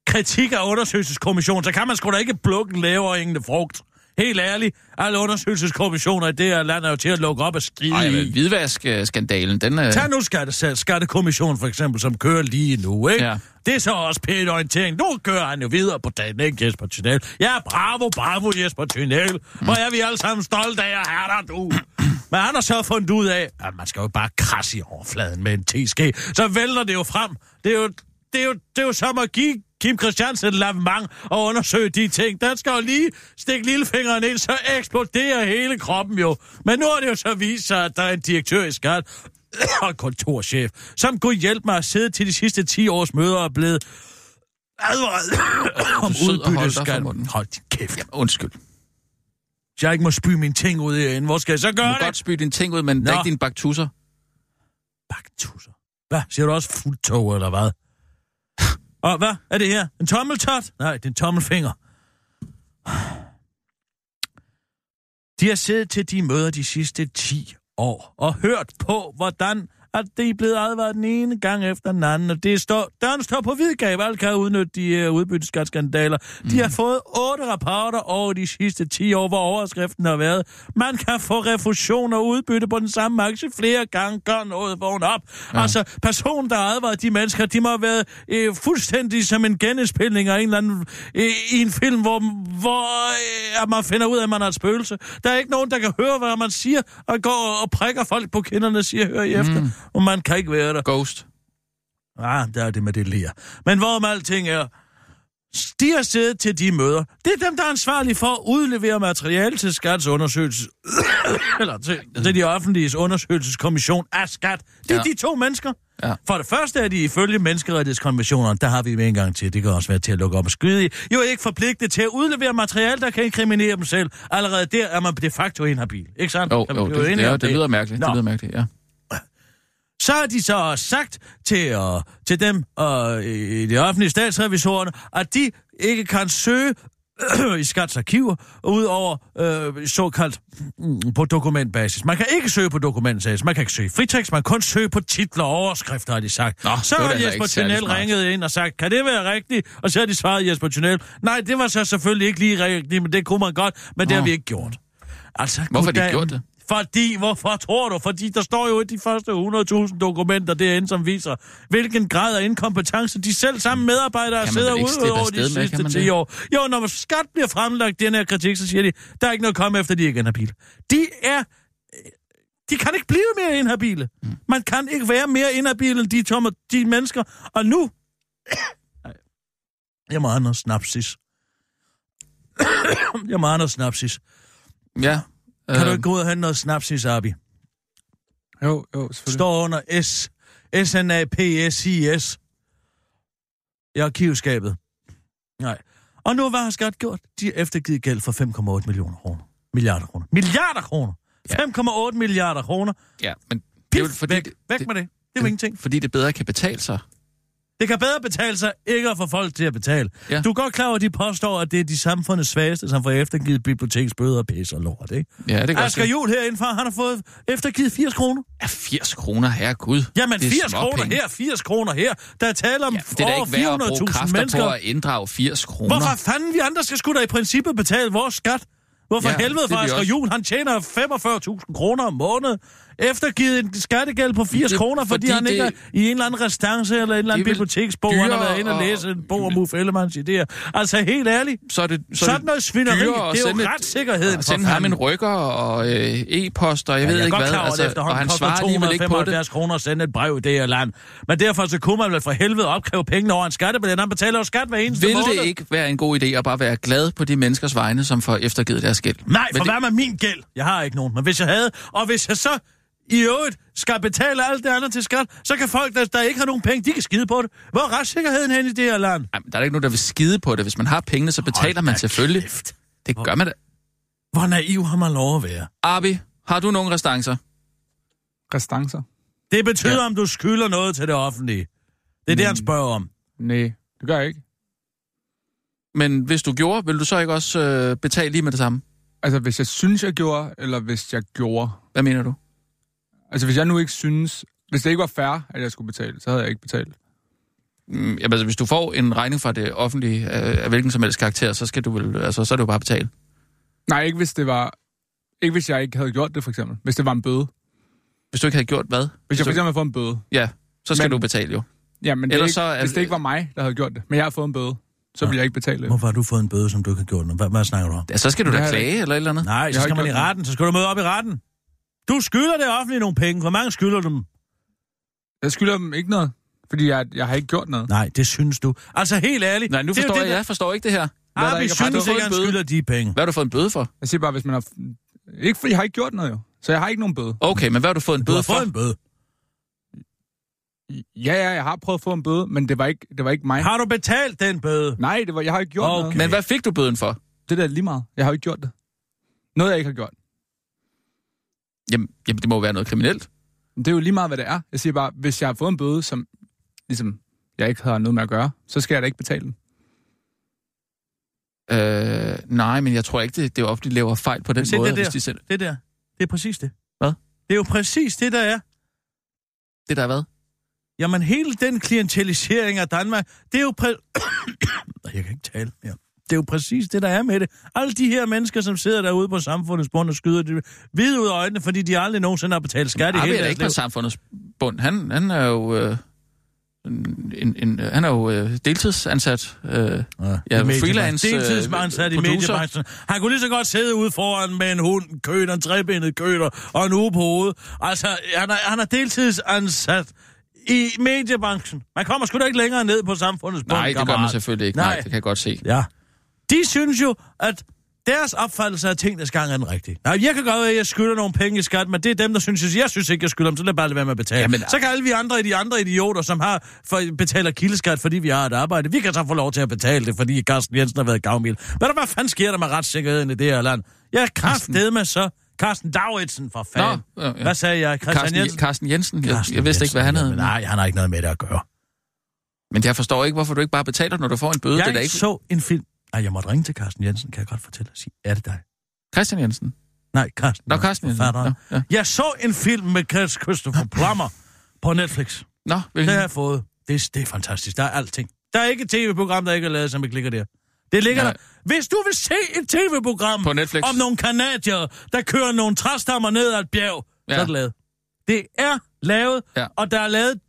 Kritik af undersøgelseskommissionen, så kan man sgu da ikke plukke en lavere frugt. Helt ærligt, alle undersøgelseskommissioner i det her land er jo til at lukke op og skrive Ej, i. hvidvask-skandalen, den er... Tag nu skatte, skattekommissionen for eksempel, som kører lige nu, ikke? Ja. Det er så også pænt orientering. Nu kører han jo videre på dagen, ikke Jesper Thynel? Ja, bravo, bravo Jesper Thynel. Mm. Hvor er vi alle sammen stolte af at have dig, du. Men han har så fundet ud af, at man skal jo bare krasse i overfladen med en teske. Så vælter det jo frem. Det er jo, det er jo, det er jo som at give Kim Christiansen lavement og undersøge de ting. Den skal jo lige stikke lillefingeren ind, så eksploderer hele kroppen jo. Men nu har det jo så vist sig, at der er en direktør i skat og kontorchef, som kunne hjælpe mig at sidde til de sidste 10 års møder og er blevet advaret om Du udbytteskat. Hold din kæft. Undskyld. Så jeg ikke må spy mine ting ud herinde. Hvor skal jeg så Du gøre må det? godt spytte dine ting ud, men Nå. dæk dine baktusser. Baktusser. Hvad? Siger du også fuldtog, eller hvad? Og hvad er det her? En tommeltot? Nej, det er en tommelfinger. De har siddet til de møder de sidste 10 år og hørt på, hvordan at det er blevet advaret den ene gang efter den anden, og det står, døren står på hvidgab, alle kan udnytte de uh, udbytteskatsskandaler. Mm. De har fået otte rapporter over de sidste 10 år, hvor overskriften har været, man kan få refusion og udbytte på den samme aktie flere gange, gør noget, vågn op. Ja. Altså, personen, der har advaret de mennesker, de må have været øh, fuldstændig som en genindspilning af en eller anden, øh, i en film, hvor, hvor øh, at man finder ud af, at man er et spøgelse. Der er ikke nogen, der kan høre, hvad man siger, og går og prikker folk på kinderne og siger, hør I efter. Mm. Og man kan ikke være der. Ghost. Ah, der er det med det ler. Men hvorom alting er, de har siddet til de møder. Det er dem, der er ansvarlige for at udlevere materiale til Skats undersøgelse. Eller til, til de offentlige undersøgelseskommission af Skat. Det er Ja. de to mennesker. Ja. For det første er de ifølge menneskerettighedskonventionerne, der har vi med en gang til, det kan også være til at lukke op og skyde i, jo ikke forpligtet til at udlevere materiale, der kan inkriminere dem selv. Allerede der er man de facto inhabil. Ikke sandt? Jo, jo, det, ja, om det lyder mærkeligt. Nå. Det lyder mærkeligt, ja. Så har de så også sagt til, uh, til dem og i de offentlige statsrevisorerne, at de ikke kan søge i Skats arkiver, udover øh, såkaldt mm, på dokumentbasis. Man kan ikke søge på dokumentbasis, man kan ikke søge fritekst, man kan kun søge på titler og overskrifter, har de sagt. Nå, så det har Jesper Tunnel ringet ind og sagt, kan det være rigtigt? Og så har de svaret Jesper Tunnel, nej, det var så selvfølgelig ikke lige rigtigt, men det kunne man godt, men det Nå. har vi ikke gjort. Altså, Hvorfor har de ikke gjort det? Fordi, hvorfor tror du? Fordi der står jo i de første 100.000 dokumenter derinde, som viser, hvilken grad af inkompetence de selv samme medarbejdere sidder slippe over de med, sidste man 10 det? år. Jo, når skat bliver fremlagt den her kritik, så siger de, der er ikke noget at komme efter, de ikke er inhabile. De er... De kan ikke blive mere inhabile. Mm. Man kan ikke være mere inhabile end de, tomme, de mennesker. Og nu... Jeg må have noget snapsis. Jeg må have noget snapsis. Ja. Kan du øh, ikke gå ud og hente noget snapsis, Abi? Jo, jo, selvfølgelig. står under S, S-N-A-P-S-I-S i arkivskabet. Nej. Og nu har skat gjort? De har eftergivet gæld for 5,8 millioner kroner. Milliarder kroner. Milliarder kroner! Ja. 5,8 milliarder kroner. Ja, men det er jo fordi, væk, det, væk det, med det. Det er jo ingenting. fordi det bedre kan betale sig. Det kan bedre betale sig ikke at få folk til at betale. Ja. Du er godt klar over, at de påstår, at det er de samfundets svageste, som får eftergivet biblioteksbøder og pis og lort, ikke? Ja, det kan Asger. Juhl herindefra, han har fået eftergivet 80 kroner. Ja, 80 kroner, herregud. Jamen, Det er 80 kroner her, 80 kroner her. Der er tale om Ja, det er over ikke værd at bruge 400.000 kræfter mennesker. på at inddrage 80 kroner. Hvorfor fanden vi andre skal sgu da i princippet betale vores skat? Hvorfor Ja, helvede er også. Juhl, han tjener 45.000 kroner om måneden. eftergivet en skattegæld på 80 Det- kroner, fordi, fordi han ikke er i en eller anden restance eller en eller anden biblioteksbog, han har været inde og at- læse en bog om Uffe Ellemanns idéer. Altså helt ærligt, Så er det, så sådan noget svineri, det er jo et- retssikkerheden for sende ham en rykker og øh, e-post, og jeg Ja, ved jeg er ikke godt hvad. klar altså, det og han svarer alligevel ikke på det. 275 kroner at sende et brev i det her land. Men derfor så kunne man vel for helvede opkræve pengene over en skattebillet. Han betaler jo skat hver eneste Vil måned. det ikke være en god idé at bare være glad på de menneskers vegne, som får eftergivet deres gæld? Nej, for det- hvad med min gæld? Jeg har ikke nogen. Men hvis jeg havde, og hvis jeg så i øvrigt skal betale alt det andet til skat, så kan folk, der, der ikke har nogen penge, de kan skide på det. Hvor er retssikkerheden hen i det her land? Ej, men der er ikke nogen, der vil skide på det. Hvis man har pengene, så betaler man da selvfølgelig. kæft. Det gør man da. Hvor naiv har man lov at være? Arbi, har du nogle restancer? Restancer? Det betyder, ja. Om du skylder noget til det offentlige. Det er det, han spørger om. Nej, det gør jeg ikke. Men hvis du gjorde, vil du så ikke også øh, betale lige med det samme? Altså, hvis jeg synes, jeg gjorde, eller hvis jeg gjorde. Hvad mener du? Altså, hvis jeg nu ikke synes... Hvis det ikke var fair, at jeg skulle betale, så havde jeg ikke betalt. Mm, jamen, altså, hvis du får en regning fra det offentlige øh, af hvilken som helst karakter, så skal du vel, altså, så er det jo bare betale. Nej, ikke hvis det var... Ikke hvis jeg ikke havde gjort det, for eksempel. Hvis det var en bøde. Hvis du ikke havde gjort hvad? Hvis jeg for eksempel havde fået en bøde. ja, så skal Men- du betale jo. Ja, men det ikke, så hvis det ikke var mig, der havde gjort det, men jeg har fået en bøde, så vil jeg ikke betale det. Hvorfor har du fået en bøde, som du ikke har gjort? Hvad, hvad snakker du om? Ja, så skal du Det da klage eller et eller andet. Nej, så skal man i det. retten. Så skal du møde op i retten. Du skylder det offentlige nogle penge. Hvor mange skylder du dem? Jeg skylder dem ikke noget, fordi jeg, jeg har ikke gjort noget. Nej, det synes du. Altså helt ærligt. Nej, nu det forstår det, jeg, jeg forstår ikke det her. Hvad er der Arbi ikke synes ikke, han skylder de penge. Hvad har du fået en bøde for? Jeg siger bare, hvis man har... Ikke fordi jeg har ikke gjort noget jo, så jeg har ikke nogen bøde. Okay, men hvad har du fået en Du bøde har for? fået en bøde. Ja, ja, jeg har prøvet at få en bøde, men det var ikke, det var ikke mig. Har du betalt den bøde? Nej, det var, jeg har ikke gjort Okay. noget. Men hvad fik du bøden for? Det der er lige meget. Jeg har ikke gjort det. Noget, jeg ikke har gjort. Jamen, jamen det må jo være noget kriminelt. Men det er jo lige meget, hvad det er. Jeg siger bare, hvis jeg har fået en bøde, som ligesom, jeg ikke har noget med at gøre, så skal jeg da ikke betale den. Øh, nej, men jeg tror ikke, det, det offentlige laver fejl på den Se, måde, det der. hvis de selv... Det der. Det er præcis det. Hvad? Det er jo præcis det, der er. Det der er hvad? Jamen, hele den klientelisering af Danmark, det er jo præ... jeg kan ikke tale mere. Det er jo præcis det, der er med det. Alle de her mennesker, som sidder derude på samfundets bund og skyder det hvide ud af øjnene, fordi de aldrig nogensinde har betalt skat i hele er deres ikke liv. på samfundets bund. Han, han er jo... Øh, en, en, han er jo øh, deltidsansat. Øh, Ja, Ja, i freelance, øh, Deltidsansat i producer. mediebranchen. Han kunne lige så godt sidde ude foran med en hund, en køter, en trebenet køter og en uge på hovedet. Altså, han er, han er deltidsansat i mediebranchen. Man kommer sgu da ikke længere ned på samfundets bund, Nej, det gør man selvfølgelig ikke. Nej. Nej. Det kan jeg godt se. Ja. De synes jo, at deres opfattelse af tingenes gang er den rigtige. Nej, jeg kan godt være, at jeg skylder nogle penge i skat, men det er dem, der synes, at jeg synes ikke, jeg skylder dem, så lad bare lade være med at betale. Jamen, så kan alle vi andre, de andre idioter, som har for, betaler kildeskat, fordi vi har et arbejde, vi kan så få lov til at betale det, fordi Carsten Jensen har været gavmild. Hvad, der, hvad fanden sker der med retssikkerheden i det her land? Jeg er med så. Carsten Davidsen, for fanden. Nå, ja, ja. Hvad sagde jeg? Christian Carsten, Jensen? Carsten Jensen. Jeg, Carsten jeg vidste ikke, hvad han havde. Nej, han har ikke noget med det at gøre. Men jeg forstår ikke, hvorfor du ikke bare betaler, når du får en bøde. Jeg det er ikke... så en film. Ej, jeg måtte ringe til Carsten Jensen, kan jeg godt fortælle og sige, er det dig? Christian Jensen. Nej, Carsten. Nå, Carsten Jensen. Nå, ja. Jeg så en film med Chris Christopher Plummer på Netflix. Nå, Det hvilken? har jeg fået. Det er, det er fantastisk. Der er alting. Der er ikke et tv-program, der ikke er lavet, som ikke ligger der. Det ligger Nej. der. Hvis du vil se et tv-program På Netflix. om nogle kanadier, der kører nogle træstammer ned ad et bjerg, ja. så Ja. er det lavet. Det er lavet, Ja. og der er lavet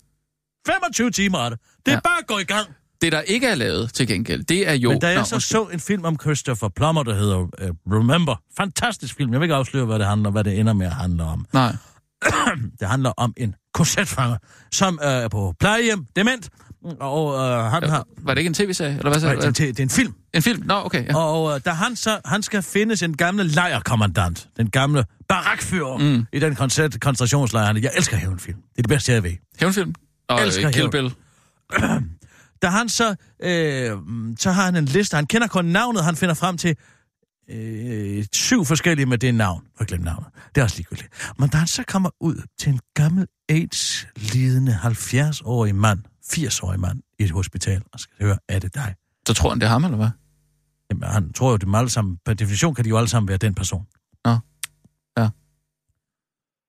25 timer af det. Det er Ja. bare at gå i gang. Det, der ikke er lavet til gengæld, det er jo... Men da jeg Nå, så undskyld. så en film om Christopher Plummer, der hedder uh, Remember. Fantastisk film. Jeg vil ikke afsløre, hvad det handler hvad det ender med at handle om. Nej. Det handler om en korsetfanger, som øh, er på plejehjem, dement, og øh, han har... Var det ikke en tv-serie, eller hvad så? Nej, det, det er en film. En film? Nå, okay. Ja. Og øh, da han så, han skal finde sin gamle lejrkommandant, den gamle barakfører mm. i den koncert, koncentrationslejr. Jeg elsker hævnfilm. Det er det bedste, jeg ved. Hævnfilm? Og Elsker øh, Kill. Bill. Da han så, øh, så har han en liste, han kender kun navnet, han finder frem til øh, syv forskellige med det navn. Jeg glemte navnet. Det er også ligegyldigt. Men da han så kommer ud til en gammel AIDS-lidende 70-årig mand, 80-årig mand i et hospital, og skal høre, er det dig? Så tror han, det er ham, eller hvad? Jamen, han tror jo, det er alle sammen, per definition kan de jo alle sammen være den person. Nå. Ja.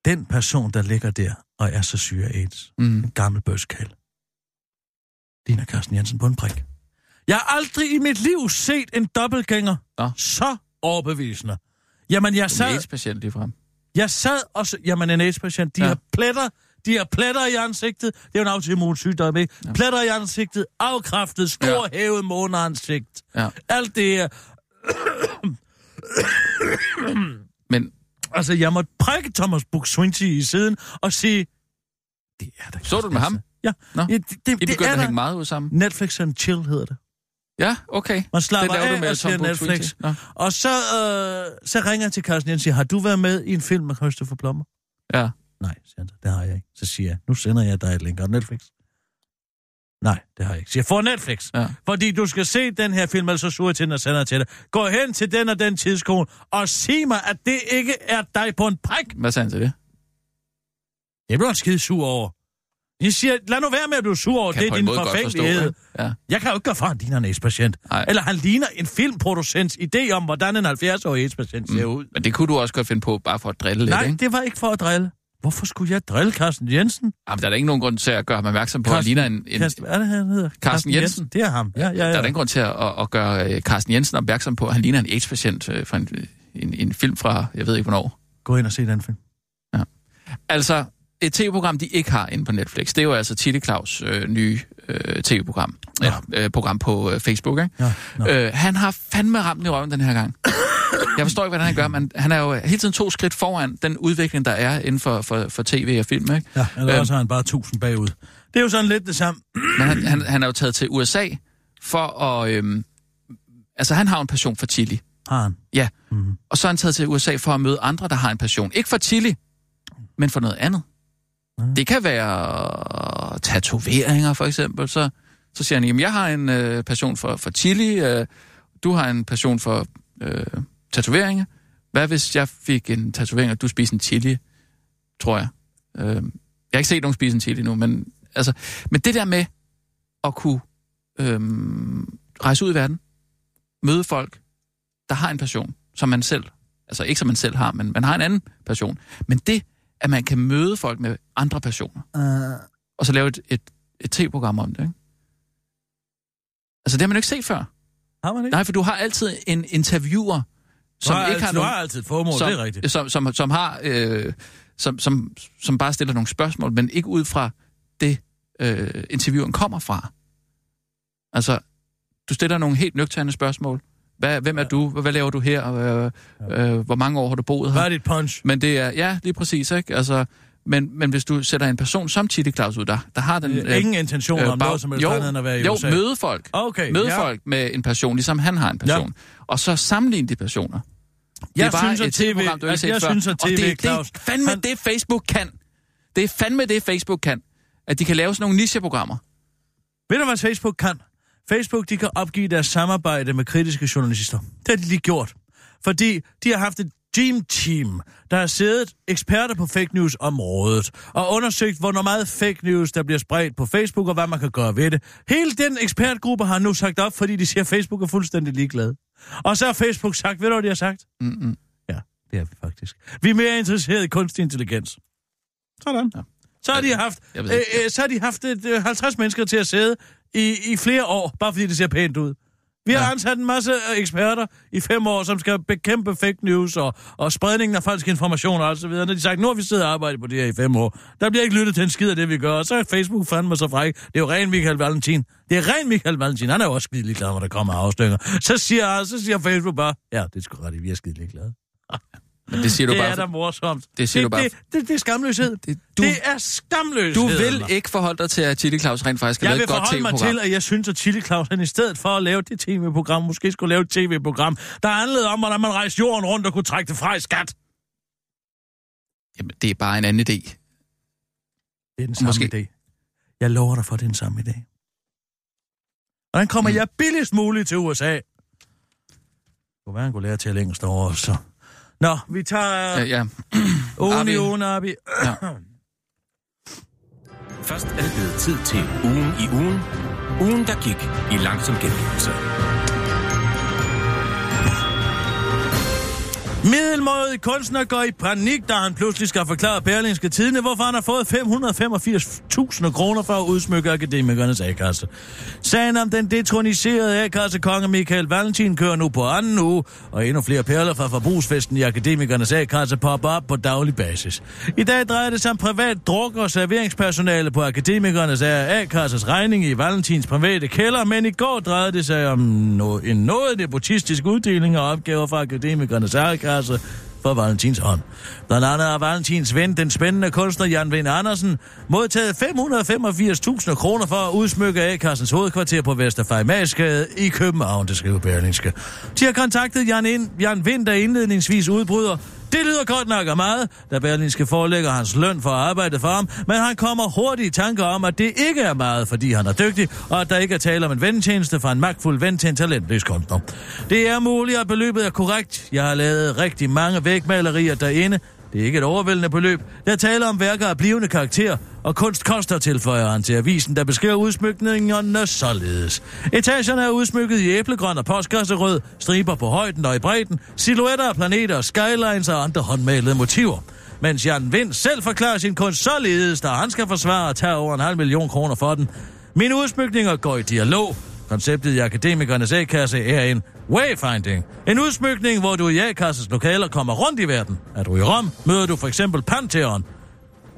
Den person, der ligger der og er så syg af AIDS, Mm. en gammel bøskal, ligner Carsten Jensen på en prik. Jeg har aldrig i mit liv set en dobbeltgænger Nå. så overbevisende. Jamen, jeg sad, Ikke specielt lige frem. Jeg sad og jamen en AIDS-patient, de ja. har pletter, de har pletter i ansigtet. Det er jo en autoimmun sygdom, ikke? Ja. Pletter i ansigtet, afkræftet, stor ja. hævet måneansigt. Ja. Alt det her. Men Altså, jeg måtte prikke Thomas Buk Swienty i siden og sige... Det er da så du det med ham? Ja. Nå. ja det, det, I det begyndte er at der. hænge meget ud sammen. Netflix and chill hedder det. Ja, okay. Man slapper Det af du med og ser Netflix. Og så, øh, så ringer jeg til Carsten Jensen og siger, har du været med i en film med Christopher Plummer? Ja. Nej, siger han så. Det har jeg ikke. Så siger jeg, nu sender jeg dig et link af Netflix. Nej, det har jeg ikke. Så jeg får Netflix. Ja. Fordi du skal se den her film, altså sur til den og sender til dig. Gå hen til den og den tidskone og sig mig, at det ikke er dig på en prik. Hvad sagde han til det? Det bliver han skide sur over. Jeg siger, lad nu være med at blive sur over, Kan det er din forfængelighed. Ja. Jeg kan jo ikke gøre for, at han ligner en AIDS-patient. Nej. Eller han ligner en filmproducents idé om, hvordan en 70-årig AIDS-patient ser ud. Men det kunne du også godt finde på, bare for at drille lidt, Nej, ikke? det var ikke for at drille. Hvorfor skulle jeg drille Carsten Jensen? Jamen, der er da ikke nogen grund til at gøre ham opmærksom på, at han ligner en... en Carsten, hvad er det, han hedder? Carsten Jensen. Det er ham. Ja, ja, ja. Der er da ingen grund til at, at, gøre øh, Carsten Jensen opmærksom på, at han ligner en AIDS-patient øh, fra en, en, en film fra, jeg ved ikke hvornår. Gå ind og se den film. Altså, et tv-program, de ikke har inde på Netflix, det er jo altså Tilly Claus øh, nye øh, tv-program. Ja. Øh, program på øh, Facebook, ikke? Ja. Øh, han har fandme ramt i røven den her gang. Jeg forstår ikke, hvordan han gør, men han er jo hele tiden to skridt foran den udvikling, der er inden for, for, for tv og film, ikke? Ja, eller Øhm. også har han bare 1000 bagud. Det er jo sådan lidt det samme. Men han, han, han er jo taget til USA for at... Øhm, altså, han har en passion for chili. Har han? Ja. Mhm. Og så er han taget til USA for at møde andre, der har en passion. Ikke for chili, men for noget andet. Det kan være tatoveringer, for eksempel. Så, så siger han, jamen, jeg har en øh, passion for, for chili, øh, du har en passion for øh, tatoveringer. Hvad hvis jeg fik en tatovering, og du spiser en chili, tror jeg. Øh, jeg har ikke set nogen spise en chili nu, men, altså, men det der med at kunne øh, rejse ud i verden, møde folk, der har en passion, som man selv, altså ikke som man selv har, men man har en anden passion. Men det, at man kan møde folk med andre passioner, Uh, og så lave et, et, et tv-program om det, ikke? Altså, det har man jo ikke set før. har man ikke? Nej, for du har altid en interviewer, som du har ikke altid, har du nogen... har altid et formål, som, det er rigtigt. Som, som, som har... Øh, som, som, som bare stiller nogle spørgsmål, men ikke ud fra det, øh, intervieweren kommer fra. Altså, du stiller nogle helt nøgterne spørgsmål. Hvad, hvem er du? Hvad, hvad laver du her? Øh, øh, hvor mange år har du boet her? Hvad er dit punch? Men det er, ja, lige præcis, ikke? Altså, men, men hvis du sætter en person som Chili Claus ud, der, der har den... Øh, Ingen intentioner om bag- noget som helst jo, andet end at være i jo, USA. møde folk. Okay, Møde ja. folk med en passion, ligesom han har en passion. Ja. Og så sammenligne de personer. Jeg det er synes, at TV TV-program, du set jeg før. synes, at Og TV, det er Claus, det, fandme han- det, Facebook kan. Det er fandme det, Facebook kan. At de kan lave sådan nogle nicheprogrammer. Ved du, hvad Facebook kan? Facebook, de kan opgive deres samarbejde med kritiske journalister. Det har de lige gjort. Fordi de har haft et Dream Team, der har siddet eksperter på fake news området og undersøgt, hvor meget fake news, der bliver spredt på Facebook, og hvad man kan gøre ved det. Hele den ekspertgruppe har nu sagt op, fordi de siger, at Facebook er fuldstændig ligeglad. Og så har Facebook sagt, ved du, hvad de har sagt? Mm-mm. Ja, det er vi faktisk. Vi er mere interesseret i kunstig intelligens. Sådan. Ja. Så har de haft, øh, øh, så har de haft øh, 50 mennesker til at sidde i, i flere år, bare fordi det ser pænt ud. Vi har Ja. ansat en masse eksperter i fem år, som skal bekæmpe fake news og, og spredningen af falske informationer og så videre. Når de sagt, nu har vi siddet og arbejdet på det her i fem år. Der bliver ikke lyttet til en skid af det, vi gør. Og så er Facebook fandme så fræk. Det er jo ren Michael Valentin. Det er ren Michael Valentin. Han er jo også skide ligeglad, når der kommer afstønger. Så siger, så siger Facebook bare, ja, det er sgu ret, vi er skide ligeglade. Men det siger du det bare... er da morsomt. det siger det, du bare- Det, det, det er skamløshed. Det- Det, du- det er skamløshed. Du vil ikke forholde dig til, at Chili Claus rent faktisk har Jeg lavet vil et godt forholde mig tv-program. til, at jeg synes, at Chili Claus, han i stedet for at lave det tv-program, måske skulle lave et tv-program, der handlede om, hvordan man rejste jorden rundt og kunne trække det fra i skat. Jamen, det er bare en anden idé. Det er den samme Måske. idé. Jeg lover dig for, det er den samme idé. Hvordan kommer Mm. jeg billigst muligt til USA? Det kunne være, han kunne lære til engelsk derovre, så... Nå, vi tager Ja, ja. ugen Abi. i ugen, Abi. ja. Først er det blevet tid til ugen i ugen. Ugen, der gik i langsom gengivelse. Middelmådig kunstner går i panik, da han pludselig skal forklare Berlingske Tidene, hvorfor han har fået 585.000 kroner for at udsmykke akademikernes A-kasse. Sagen om den detroniserede A-kasse konge Michael Valentin kører nu på anden uge, og endnu flere perler fra forbrugsfesten i akademikernes A-kasse popper op på daglig basis. I dag drejer det sig om privat druk og serveringspersonale på akademikernes A-kasses regning i Valentins private kælder, men i går drejede det sig om no- en noget nepotistisk uddeling af opgaver fra akademikernes A-kasse for Valentins hånd. Blandt andet har Valentins ven, den spændende kunstner Jan Vind Andersen, modtaget 585.000 kroner for at udsmykke A-kassens hovedkvarter på Vesterfejmagsgade i København, det skriver Berlingske. De har kontaktet Jan, ind, Jan Vind, der indledningsvis udbryder. Det lyder godt nok af meget, da Berlinske forelægger hans løn for at arbejde for ham, men han kommer hurtigt i tanker om, at det ikke er meget, fordi han er dygtig, og at der ikke er tale om en ventjeneste fra en magtfuld ven til en talentløs kunstner. Det er muligt, at beløbet er korrekt. Jeg har lavet rigtig mange vægmalerier derinde, det er ikke et overvældende beløb. Der taler om værker af blivende karakter, og kunst koster, tilføjer han til avisen, der beskriver udsmykningerne således. Etagerne er udsmykket i æblegrøn og postkasserød, striber på højden og i bredden, silhuetter af planeter, skylines og andre håndmalede motiver. Mens Jan Vind selv forklarer sin kunst således, da han skal forsvare at tage over en halv million kroner for den. Mine udsmykninger går i dialog. Konceptet i Akademikernes A-kasse er en wayfinding. En udsmykning, hvor du i A-kasses lokaler kommer rundt i verden. Er du i Rom, møder du for eksempel Pantheon.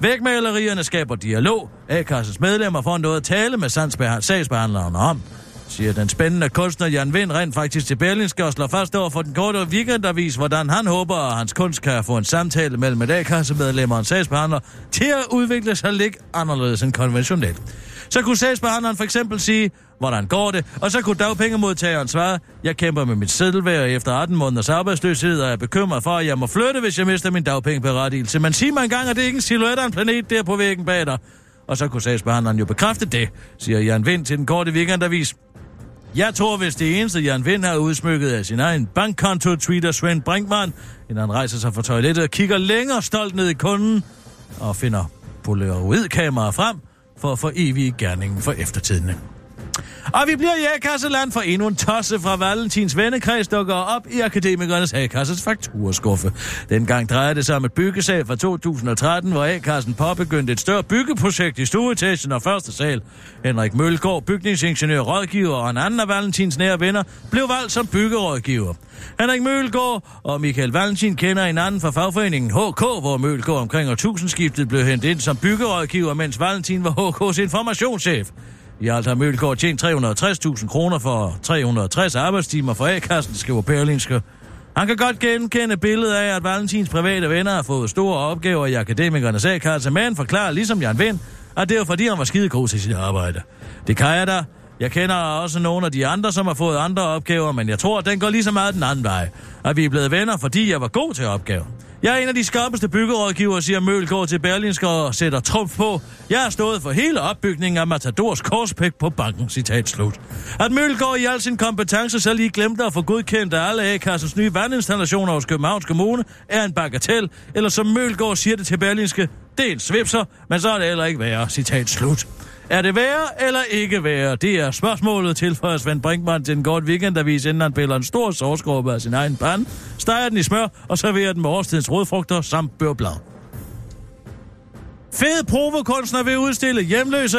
Vægmalerierne skaber dialog. A-kasses medlemmer får noget at tale med sagsbeha- sagsbehandleren om siger den spændende kunstner Jan Vind rent faktisk til Berlinske og slår fast over for den korte weekendavis, hvordan han håber, at hans kunst kan få en samtale mellem et A-kassemedlem og en sagsbehandler til at udvikle sig lidt anderledes end konventionelt. Så kunne sagsbehandleren for eksempel sige, hvordan går det, og så kunne dagpengemodtageren svare, jeg kæmper med mit sædelvær efter 18 måneders arbejdsløshed, og er bekymret for, at jeg må flytte, hvis jeg mister min dagpengeberettigelse. Men sig mig engang, at det ikke er en silhuet af en planet der på væggen bag dig. Og så kunne sagsbehandleren jo bekræfte det, siger Jan Vind til den korte weekendavis. Jeg tror, hvis det eneste, Jan Vind har udsmykket af sin egen bankkonto, tweeter Svend Brinkmann, inden han rejser sig fra toilettet og kigger længere stolt ned i kunden og finder polaroidkameraer frem for at få evig gerningen for eftertidene. Og vi bliver i A-kasseland for endnu en tosse fra Valentins vennekreds dukker op i Akademikernes A-kasses fakturskuffe. Dengang drejede det sig om et byggesag fra 2013, hvor A-kassen påbegyndte et større byggeprojekt i stueetagen og første sal. Henrik Mølgaard, bygningsingeniør, rådgiver og en anden af Valentins nære venner, blev valgt som byggerådgiver. Henrik Mølgaard og Michael Valentin kender hinanden fra fagforeningen HK, hvor Mølgaard omkring årtusindskiftet blev hentet ind som byggerådgiver, mens Valentin var HK's informationschef. I alt har Mølgaard tjent 360.000 kroner for 360 arbejdstimer for A-kassen, skriver Berlinske. Han kan godt genkende billedet af, at Valentins private venner har fået store opgaver i akademikernes A-kasse, men forklarer ligesom Jan Vind, at det er fordi, han var skide i til sit arbejde. Det kan jeg da. Jeg kender også nogle af de andre, som har fået andre opgaver, men jeg tror, at den går lige så meget den anden vej. At vi er blevet venner, fordi jeg var god til opgaven. Jeg er en af de skarpeste byggerådgivere, siger Mølgaard til Berlinsk og sætter trumf på. Jeg har stået for hele opbygningen af Matadors korspæk på banken, citat slut. At Mølgaard i al sin kompetence så lige glemte at få godkendt af alle A-kassens nye vandinstallationer hos Københavns Kommune, er en bagatel, eller som Mølgaard siger det til Berlinske, det er en svipser, men så er det heller ikke værre, citat slut. Er det værre eller ikke værre? Det er spørgsmålet til for Svend Brinkmann til en godt weekendavis, inden han piller en stor sovskrubbe af sin egen pande, steger den i smør og serverer den med årstidens rødfrugter samt børblad. Fed provokunstner vil udstille hjemløse.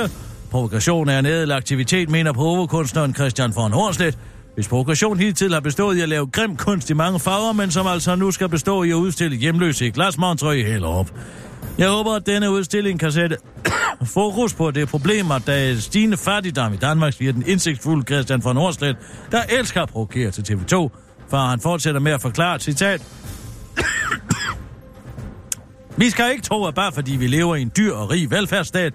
Provokation er en ædel aktivitet, mener provokunstneren Christian von Hornslet. Hvis provokation hidtil har bestået i at lave grim kunst i mange farver, men som altså nu skal bestå i at udstille hjemløse i glasmontre i Hellerup. Jeg håber, at denne udstilling kan sætte fokus på det problem, at der er stigende fattigdom i Danmark, siger den indsigtsfulde Christian von Orslet, der elsker at provokere til TV2, for han fortsætter med at forklare, citat, Vi skal ikke tro, at bare fordi vi lever i en dyr og rig velfærdsstat,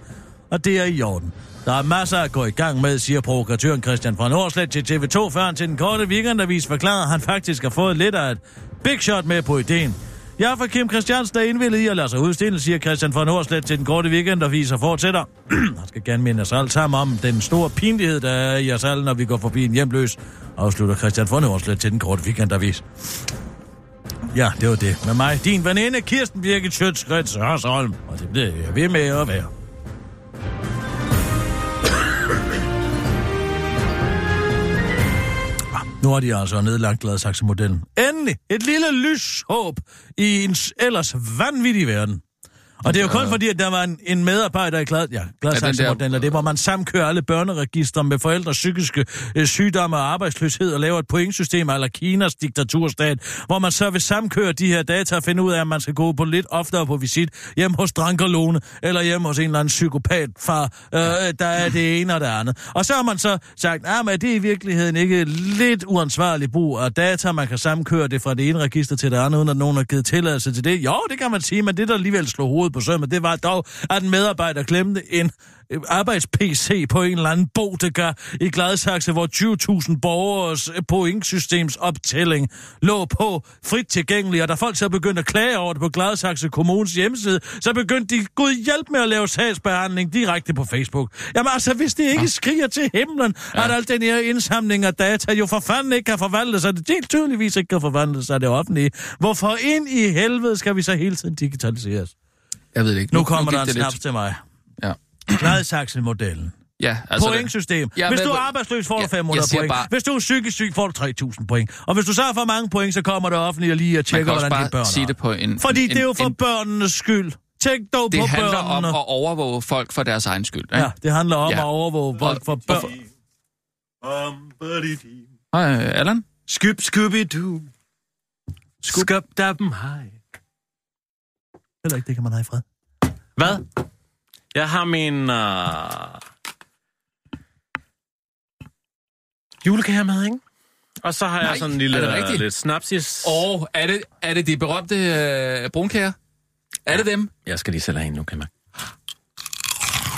og det er i orden. Der er masser at gå i gang med, siger provokatøren Christian von Orslet til TV2, før han til den korte weekendavis forklarer, at han faktisk har fået lidt af et big shot med på ideen. Jeg er fra Kim Christiansen, der er i at lade sig udstille, siger Christian von Horslet til den korte weekendavis og fortsætter. Han skal gerne minde os alle sammen om den store pinlighed, der er i os alle, når vi går forbi en hjemløs, afslutter Christian von Horslet til den korte weekendavis. Ja, det var det. Med mig, din veninde Kirsten Birgit Sjøtskrets Hørsholm. Og det bliver jeg ved med at være. Nu har de altså nedlagt Gladsaxe-modellen. Endelig et lille lyshåb i en ellers vanvittig verden. Og det er jo kun fordi, at der var en, en medarbejder i Glad, ja, Gladsaxe-modellen, og det hvor man samkører alle børneregistre med forældres psykiske øh, sygdomme og arbejdsløshed og laver et pointsystem eller Kinas diktaturstat, hvor man så vil samkøre de her data og finde ud af, at man skal gå på lidt oftere på visit hjem hos Drankerlone eller hjem hos en eller anden psykopat far, øh, der er det ene og det andet. Og så har man så sagt, at det er i virkeligheden ikke lidt uansvarlig brug af data, man kan samkøre det fra det ene register til det andet, uden at nogen har givet tilladelse til det. Jo, det kan man sige, men det der alligevel slog hovedet på sømmet, det var dog, at en medarbejder glemte en arbejds-PC på en eller anden bodega i Gladsaxe, hvor 20.000 borgers pointsystems optælling lå på frit tilgængelig, og da folk så begyndte at klage over det på Gladsaxe Kommunes hjemmeside, så begyndte de gud hjælp med at lave sagsbehandling direkte på Facebook. Jamen altså, hvis det ikke skriger til himlen, ja. at alt den her indsamling af data jo for fanden ikke kan forvandles, og det helt tydeligvis ikke kan forvandles af det offentlige, hvorfor ind i helvede skal vi så hele tiden digitaliseres? Jeg ved det ikke. Nu, nu kommer gik der en det lidt. snaps til mig. Ja. Gladsaxe-modellen. Ja, altså... Pointsystem. Ja, Hvis men- du er arbejdsløs, får du Ja, 500 jeg siger point. bare- Hvis du er psykisk syg, får du 3.000 point. Og hvis du så har for mange point, så kommer det offentlige og lige og tjekker, hvordan dine børn sige er. det på en... Fordi en, det er jo for en, børnenes skyld. Tænk dog Det på handler om børnene. at overvåge folk for deres egen skyld. Ikke? Ja, det handler om Ja. at overvåge folk for børn. Hej, Allan? Skyb, skubby du. Skub dem hej. Heller ikke, det kan man have i fred. Hvad? Jeg har min... Uh... Julekage med, ikke? Og så har Nej, jeg sådan en er lille, det rigtigt? lidt snapsis. Åh, oh, er, det, er det de berømte øh, brunkager? Er det dem? Jeg skal lige selv have en nu, kan man.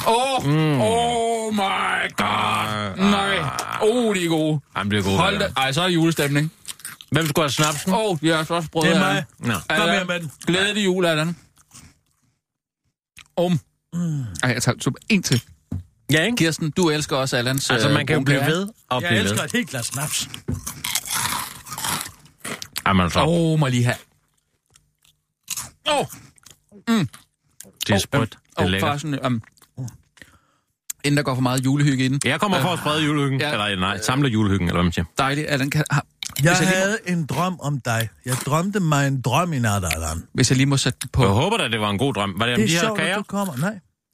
Åh, oh, mm. oh my god. Nej. Åh, oh, de er gode. Jamen, det er gode. Hold da. Ej, så er det julestemning. Hvem skulle have snapsen? Åh, oh, jeg har også prøvet Det er mig. Nå. Kom her med den. Glædelig jul, Allan. Om. Mm. Ej, jeg tager super en til. Ja, ikke? Kirsten, du elsker også Allans Altså, øh, man kan jo blive ved og Jeg blive elsker ved. et helt glas snaps. Jamen, så. Åh, oh, må jeg lige have. Åh, oh, Det er sprødt. Det er oh, lækkert. um, inden der går for meget julehygge i den. Jeg kommer for at sprede julehyggen. Ja. Eller nej, samle julehyggen, eller hvad man siger. Dejligt, Allan. Kan, har, Jeg jeg lige må- havde en drøm om dig. Jeg drømte mig en drøm i nat, Allan. hvis jeg lige må sætte den på, Jeg håber da, det var en god drøm. Var det om Det de er her sjovt, at du kommer.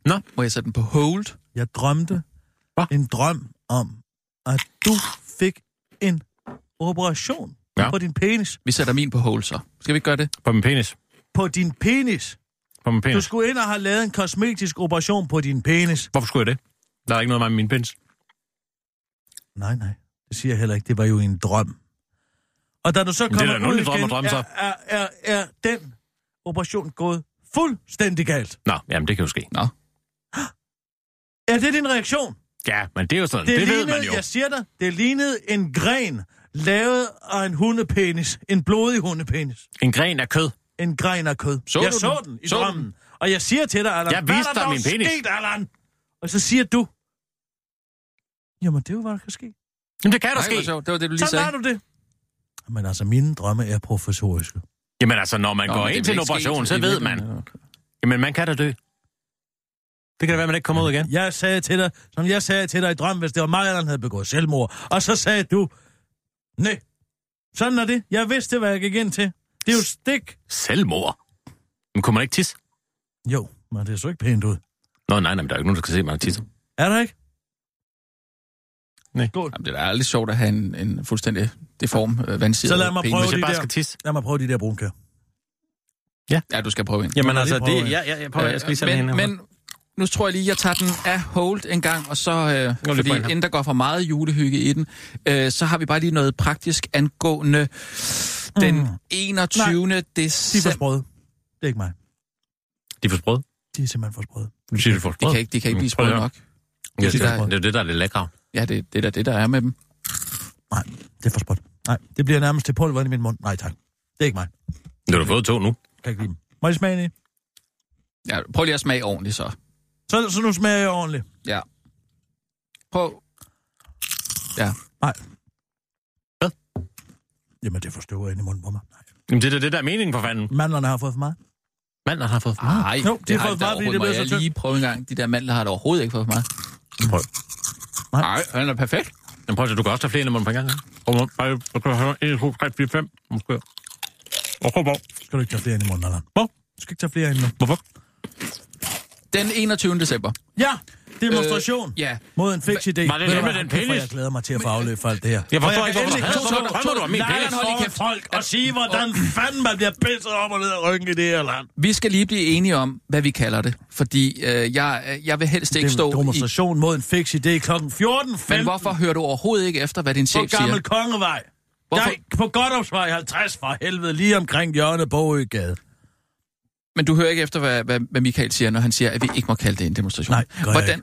Nej. må jeg sætte den på hold? Jeg drømte Hvad? en drøm om, at du fik en operation Ja. på din penis. Vi sætter min på hold, så. Skal vi ikke gøre det? På min penis. På din penis. På min Du penis. skulle ind og have lavet en kosmetisk operation på din penis. Hvorfor skulle jeg det? Der er ikke noget med min penis. Nej, nej. Det siger jeg heller ikke. Det var jo en drøm. Og da du så det er kommer en underlig ud drøm igen, at drømme, så. er, er, er, er den operation gået fuldstændig galt. Nå, jamen det kan jo ske. Nå. Er det din reaktion? Ja, men det er jo sådan. Det, Det, det ved lignede, man jo. jeg siger dig, det lignede en gren, lavet af en hundepenis. En blodig hundepenis. En gren af kød. En gren af kød. Så jeg du så den? den i Så drømmen. Og jeg siger til dig, Allan, Jeg hvad er der min penis. sket, Allan? Og så siger du, jamen det er jo, hvad der kan ske. Jamen det kan der Nej, ske. Det var det, du lige Sådan sagde. er du det. Men altså, mine drømme er professoriske. Jamen altså, når man Nå, går ind til en operation, så ved man. Okay. Jamen man kan da dø. Det kan da være, man ikke kommer ud igen. Jeg sagde til dig, som jeg sagde til dig i drømmen, hvis det var mig, der havde begået selvmord. Og så sagde du, nej, sådan er det. Jeg vidste, hvad jeg gik ind til. Det er jo stik. Selvmord? Men kunne man ikke tisse? Jo, men det så ikke pænt ud. Nå, nej, nej, men der er jo ikke nogen, der skal se, at man har tisset. Er der ikke? Nej. Skål. Jamen, det er aldrig sjovt at have en, en fuldstændig deform, øh, vandsiret Så lad mig prøve de bare der- skal tisse. Lad mig prøve de der brunkær. Ja, du skal prøve en. Jamen altså, det... Ja, ja, jeg prøver, jeg skal lige sætte men, en her. men nu tror jeg lige, jeg tager den af hold en gang, og så, øh, lige fordi inden der går for meget julehygge i den, øh, så har vi bare lige noget praktisk angående den Mm. 21. De er for december. sprøde. Det er ikke mig. De er for sprøde. De er simpelthen for sprøde. Du siger, de er for De kan ikke, de kan ikke blive sprøde nok. Ja, det, de er, der- det er det, der er det lækre. Ja, det, det er da det, der er med dem. Nej, det er for sprødt. Nej, det bliver nærmest til pulver i min mund. Nej, tak. Det er ikke mig. Nu har du fået to nu. Kan ikke lide dem. Må jeg smage i? Ja, prøv lige at smage ordentligt så. Så, så nu smager jeg ordentligt. Ja. Prøv. Ja. Nej. Hvad? Jamen, det forstår jeg ind i munden på mig. Nej. Jamen, det er det, der er meningen for fanden. Mandlerne har fået for meget. Manden har fået for Nej, Jo, det er har for det da meget, det. Må bliver så jeg tyndt. lige prøve en gang? De der mandler har det overhovedet ikke fået for meget. Prøv. Nej, han er perfekt. Men prøv at du kan også tage flere end på en gang. Prøv at- Du kan have 1, 2, 3, 4, 5, måske. Hvorfor? Hvor? Skal du ikke tage flere ind i munden, Allan? Hvor? Du skal ikke tage flere ind nu. Hvorfor? Den 21. december. Ja, demonstration Øh, ja. mod en fix idé. Var det det med den penis? Jeg glæder mig til at få afløb for alt det her. Jeg forstår Og ikke, hvorfor du om min penis. hold kæft, folk, og sige, hvordan fanden man bliver pisset op og ned af ryggen i det her land. Vi skal lige blive enige om, hvad vi kalder det. Fordi øh, jeg, jeg vil helst ikke stå en i... demonstration mod en fix idé kl. 14.15 Men hvorfor hører du overhovedet ikke efter, hvad din på chef siger? Gammel Kongevej. Hvorfor? Jeg er på Godopsvej 50 fra helvede, lige omkring hjørnet Bogøgade. Men du hører ikke efter, hvad, hvad, hvad Michael siger, når han siger, at vi ikke må kalde det en demonstration. Nej, gør jeg Hvordan?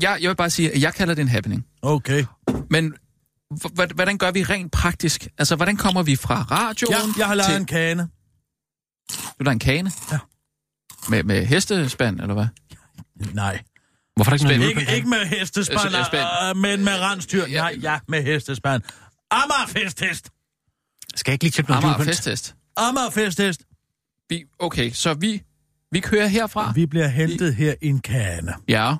Jeg, jeg vil bare sige, at jeg kalder det en happening. Okay. Men hvordan gør vi rent praktisk? Altså, hvordan kommer vi fra radioen Ja, jeg har lavet til... en kane. Du der en kane? Ja. Med, med hestespand, eller hvad? Nej. Hvorfor er der ikke noget Ikke, ikke med hestespand, Øh, spand. øh, men med rensdyr. Ja. Nej, ja, med hestespand. Amager festhest. Skal jeg ikke lige klippe noget Amager julepynt? Vi, okay, så vi, vi kører herfra. Vi bliver hentet her i en kane. Ja.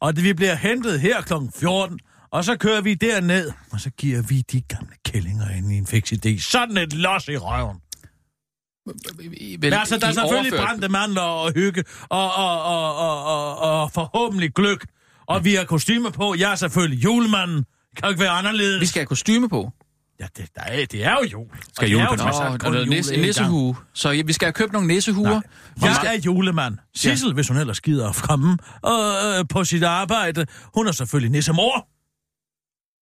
Og det, vi bliver hentet her kl. 14, og så kører vi derned, og så giver vi de gamle kællinger ind i en fix idé. Sådan et los i røven. Vel, altså, der er i selvfølgelig overført- brændte mandler og hygge, og, og, og, og, og, og forhåbentlig gløk. Og vi har kostymer på. Jeg er selvfølgelig julemanden. Kan jo ikke være anderledes. Vi skal have kostyme på. Ja, det, der er, det er jo jul. Skal noget jul nisse, en gang. nissehue. Så ja, vi skal have købt nogle nissehuer. Nej. Jeg er julemand. Sissel, ja. hvis hun ellers gider at komme øh, på sit arbejde. Hun er selvfølgelig nissemor.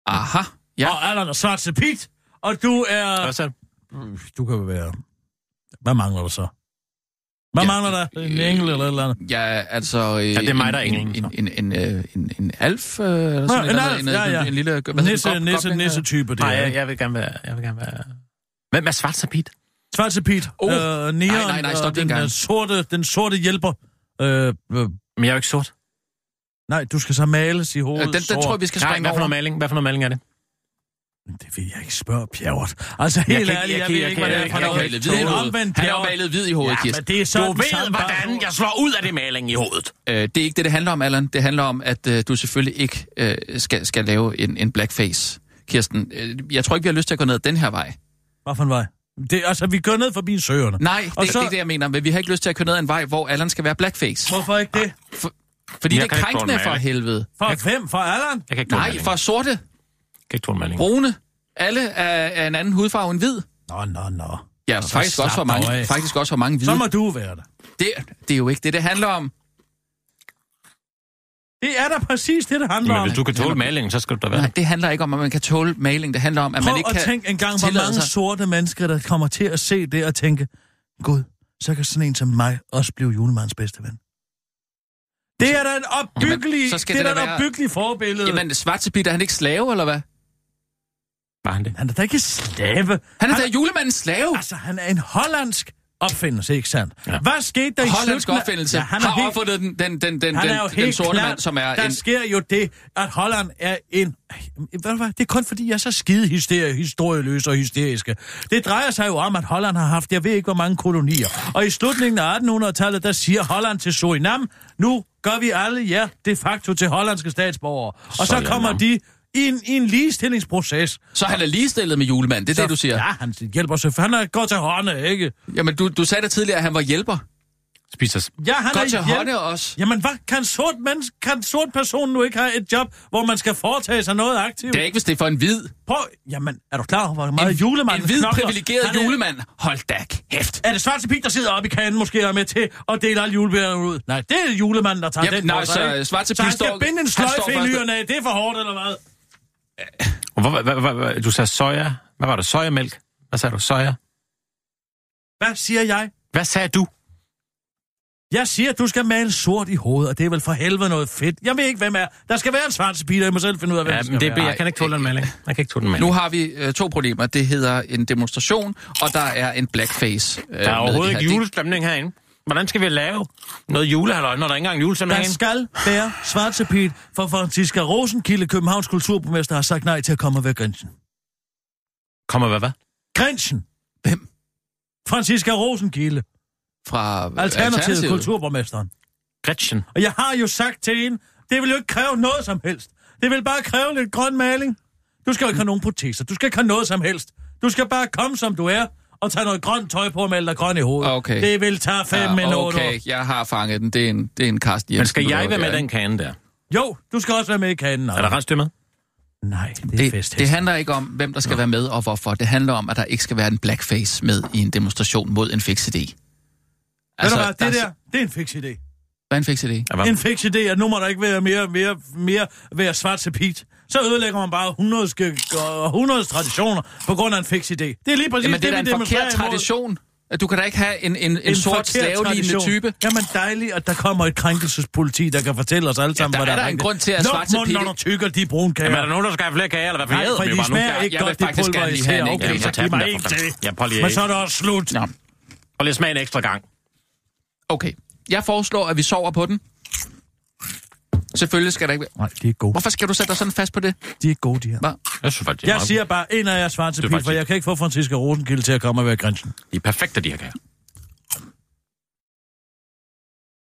Aha. Ja. Og Allan er svart Pete. Og du er... Hvad så? Du kan være... Hvad mangler der så? Hvad Ja, ja, mangler der? En engel eller et eller andet? Ja, altså... Øh, Ja, det er mig, der er en, en, en, en, en, en, en alf, øh, eller sådan en eller alf, en, ja, ja. en, en lille... Hvad hedder Nisse, den? nisse, Goblin, nisse øh? type, det Nej, jeg, jeg vil gerne være... Jeg vil gerne være... Hvem er Svartse Pete? Svart Pete. Oh. Øh, Nej, Neon, nej, nej, stop lige en den, gang. øh, sorte, den sorte hjælper. Øh, øh, Men jeg er jo ikke sort. nej, du skal så males i hovedet. Øh, Den, den tror jeg, vi skal Nej, springe hvad for over. noget maling? Hvad for noget maling er det? Det vil jeg ikke spørge Pjerrot. Altså helt ikke- ærligt, jeg jeg, kan- ved jeg ikke, det er jeg for kan- Han jeg har malet hvid i Det er hovedet. Han har malet hvid i hovedet, Ja, Kirsten. men det er Du sådan ved, hvordan jeg slår ud af det maling i hovedet. Øh, det er ikke det, det handler om, Allan. Det handler om, at øh, du selvfølgelig ikke øh, skal, skal lave en, en blackface. Kirsten, øh, jeg tror ikke, vi har lyst til at gå ned den her vej. Hvad for en vej? Det, altså, vi går ned forbi søerne. Nej, det er Og ikke så- det, jeg mener. Men vi har ikke lyst til at køre ned ad en vej, hvor Allan skal være blackface. Hvorfor ikke det? Fordi Jeg det kan er ikke krænkende for helvede. For hvem? For Allan? Jeg kan ikke Nej, for sorte, Kan ikke tåle maling. brune. Alle er, er en anden hudfarve end hvid. Nå, nå, nå. Ja, Så faktisk også, for mange, af. faktisk også for mange hvide. Så må du være det. Det, det er jo ikke det, det handler om. Det er da præcis det, det handler Men om. hvis du kan tåle malingen, så skal du da være Nej, det. handler ikke om, at man kan tåle maling. Det handler om, at Prøv man ikke at kan tænke en gang, hvor mange sig- sorte mennesker, der kommer til at se det og tænke, Gud, så kan sådan en som mig også blive julemandens bedste ven. Det er da en opbyggelig, Jamen, så skal det er det da da være- opbyggeligt forbillede. Jamen, Svartepit, er han ikke slave, eller hvad? Var han det? Han er da ikke slave. Han er da julemandens slave. Altså, han er en hollandsk opfindelse, ikke sandt? Ja. Hvad skete der i Hollandsk slutningen af- opfindelse Ja, han har helt... opfundet den, den, den, den, Han den, er jo den sorte klart, mand, som er der en... sker jo det, at Holland er en... Ved du hvad, det er kun fordi, jeg er så skide hysteri- historieløs og hysteriske. Det drejer sig jo om, at Holland har haft, jeg ved ikke, hvor mange kolonier. Og i slutningen af 1800-tallet, der siger Holland til Surinam, nu gør vi alle jer de facto til hollandske statsborgere. Og så Surinam. kommer de i en, i en ligestillingsproces. Så han er ligestillet med julemanden, det er Så- det, du siger? Ja, han hjælper sig. Han er godt til hånde, ikke? Jamen, du, du sagde da tidligere, at han var hjælper. Spiser Ja, han Godt er til hjælp- hånde også. Jamen, hvad kan sort, menneske, kan sort person nu ikke have et job, hvor man skal foretage sig noget aktivt? Det er ikke, hvis det er for en hvid. Prøv, jamen, er du klar over, hvor meget En, julemanden en hvid, knokler? privilegeret er- julemand. Hold da kæft. Er det Svarte Pik, der sidder oppe i kagen, måske er med til at dele alle julebærerne ud? Nej, det er julemanden, der tager Jamen, den nej, så? Svarte så han Pik skal står- binde en sløjfe i nyerne af. Det er for hårdt, eller hvad? Hvor, hvad, hvad, hvad, hvad, du sagde soja. Hvad var det? Sojamælk? Hvad sagde du? Soja? Hvad siger jeg? Hvad sagde du? Jeg siger, at du skal male sort i hovedet, og det er vel for helvede noget fedt. Jeg ved ikke, hvem er. Der skal være en svarte Peter, jeg må selv finde ud af, hvem Ja, det skal men det, være. jeg kan ikke tåle den maling. Jeg kan ikke tåle den maling. Nu har vi øh, to problemer. Det hedder en demonstration, og der er en blackface. Øh, Der er overhovedet med ikke julestemning herinde. Hvordan skal vi lave noget julehalløj, når der ikke engang er julestemning Der skal være svartsepit, for Franziska Rosenkilde, Københavns kulturborgmester, har sagt nej til at komme ved grænsen. Kommer hvad, hvad? Grænsen. Hvem? Franziska Rosenkilde, Fra øh, Alternativet, kulturborgmesteren. Gretchen. Og jeg har jo sagt til hende, det vil jo ikke kræve noget som helst. Det vil bare kræve lidt grøn maling. Du skal jo ikke have nogen proteser. Du skal ikke have noget som helst. Du skal bare komme, som du er, og tage noget grønt tøj på og melde dig grøn i hovedet. Okay. Det vil tage fem Ja, minutter. okay, jeg har fanget den. Det er en, det er en Karsten Jensen. Men skal jeg være med den kane der? Jo, du skal også være med i kanen. Er der rensdyr med? Nej, det er Det, fest. det handler ikke om, hvem der skal Nå. være med og hvorfor. Det handler om, at der ikke skal være en blackface med i en demonstration mod en fix idé. Altså, Ved du hvad, det der... der, det er en fix idé. Hvad er en fix idé? Ja? En fix idé, at nu må der ikke være mere, mere, mere være svart til pit. Så ødelægger man bare 100, sk- og 100 traditioner på grund af en fix idé. Det er lige præcis Jamen, det er da vi en demonstrerer forkert imod. tradition. At du kan da ikke have en, en, en, En sort slavelignende type. Jamen dejligt, at der kommer et krænkelsespoliti, der kan fortælle os alle sammen, der hvad er der der en grund til, at svarte munden, når du tykker de brune kager. Jamen, er der nogen, der skal have flere kager, eller hvad? For Nej, for de smager ikke Jeg vil godt, de pulveriserer. Okay, så giv mig der en for til. Ja, prøv lige Men at- så er det også slut. Nå, Og lige smage en ekstra gang. okay. Jeg foreslår, at vi sover på den. Selvfølgelig skal der ikke... Nej, de er gode. Hvorfor skal du sætte dig sådan fast på det? De er gode, de her. Hvad? Jeg synes faktisk, de er Jeg meget siger bare en af jer svart til pil, for jeg kan ikke få Franziska Rosenkilde til at komme og være grænsen. De er perfekte, de her kager.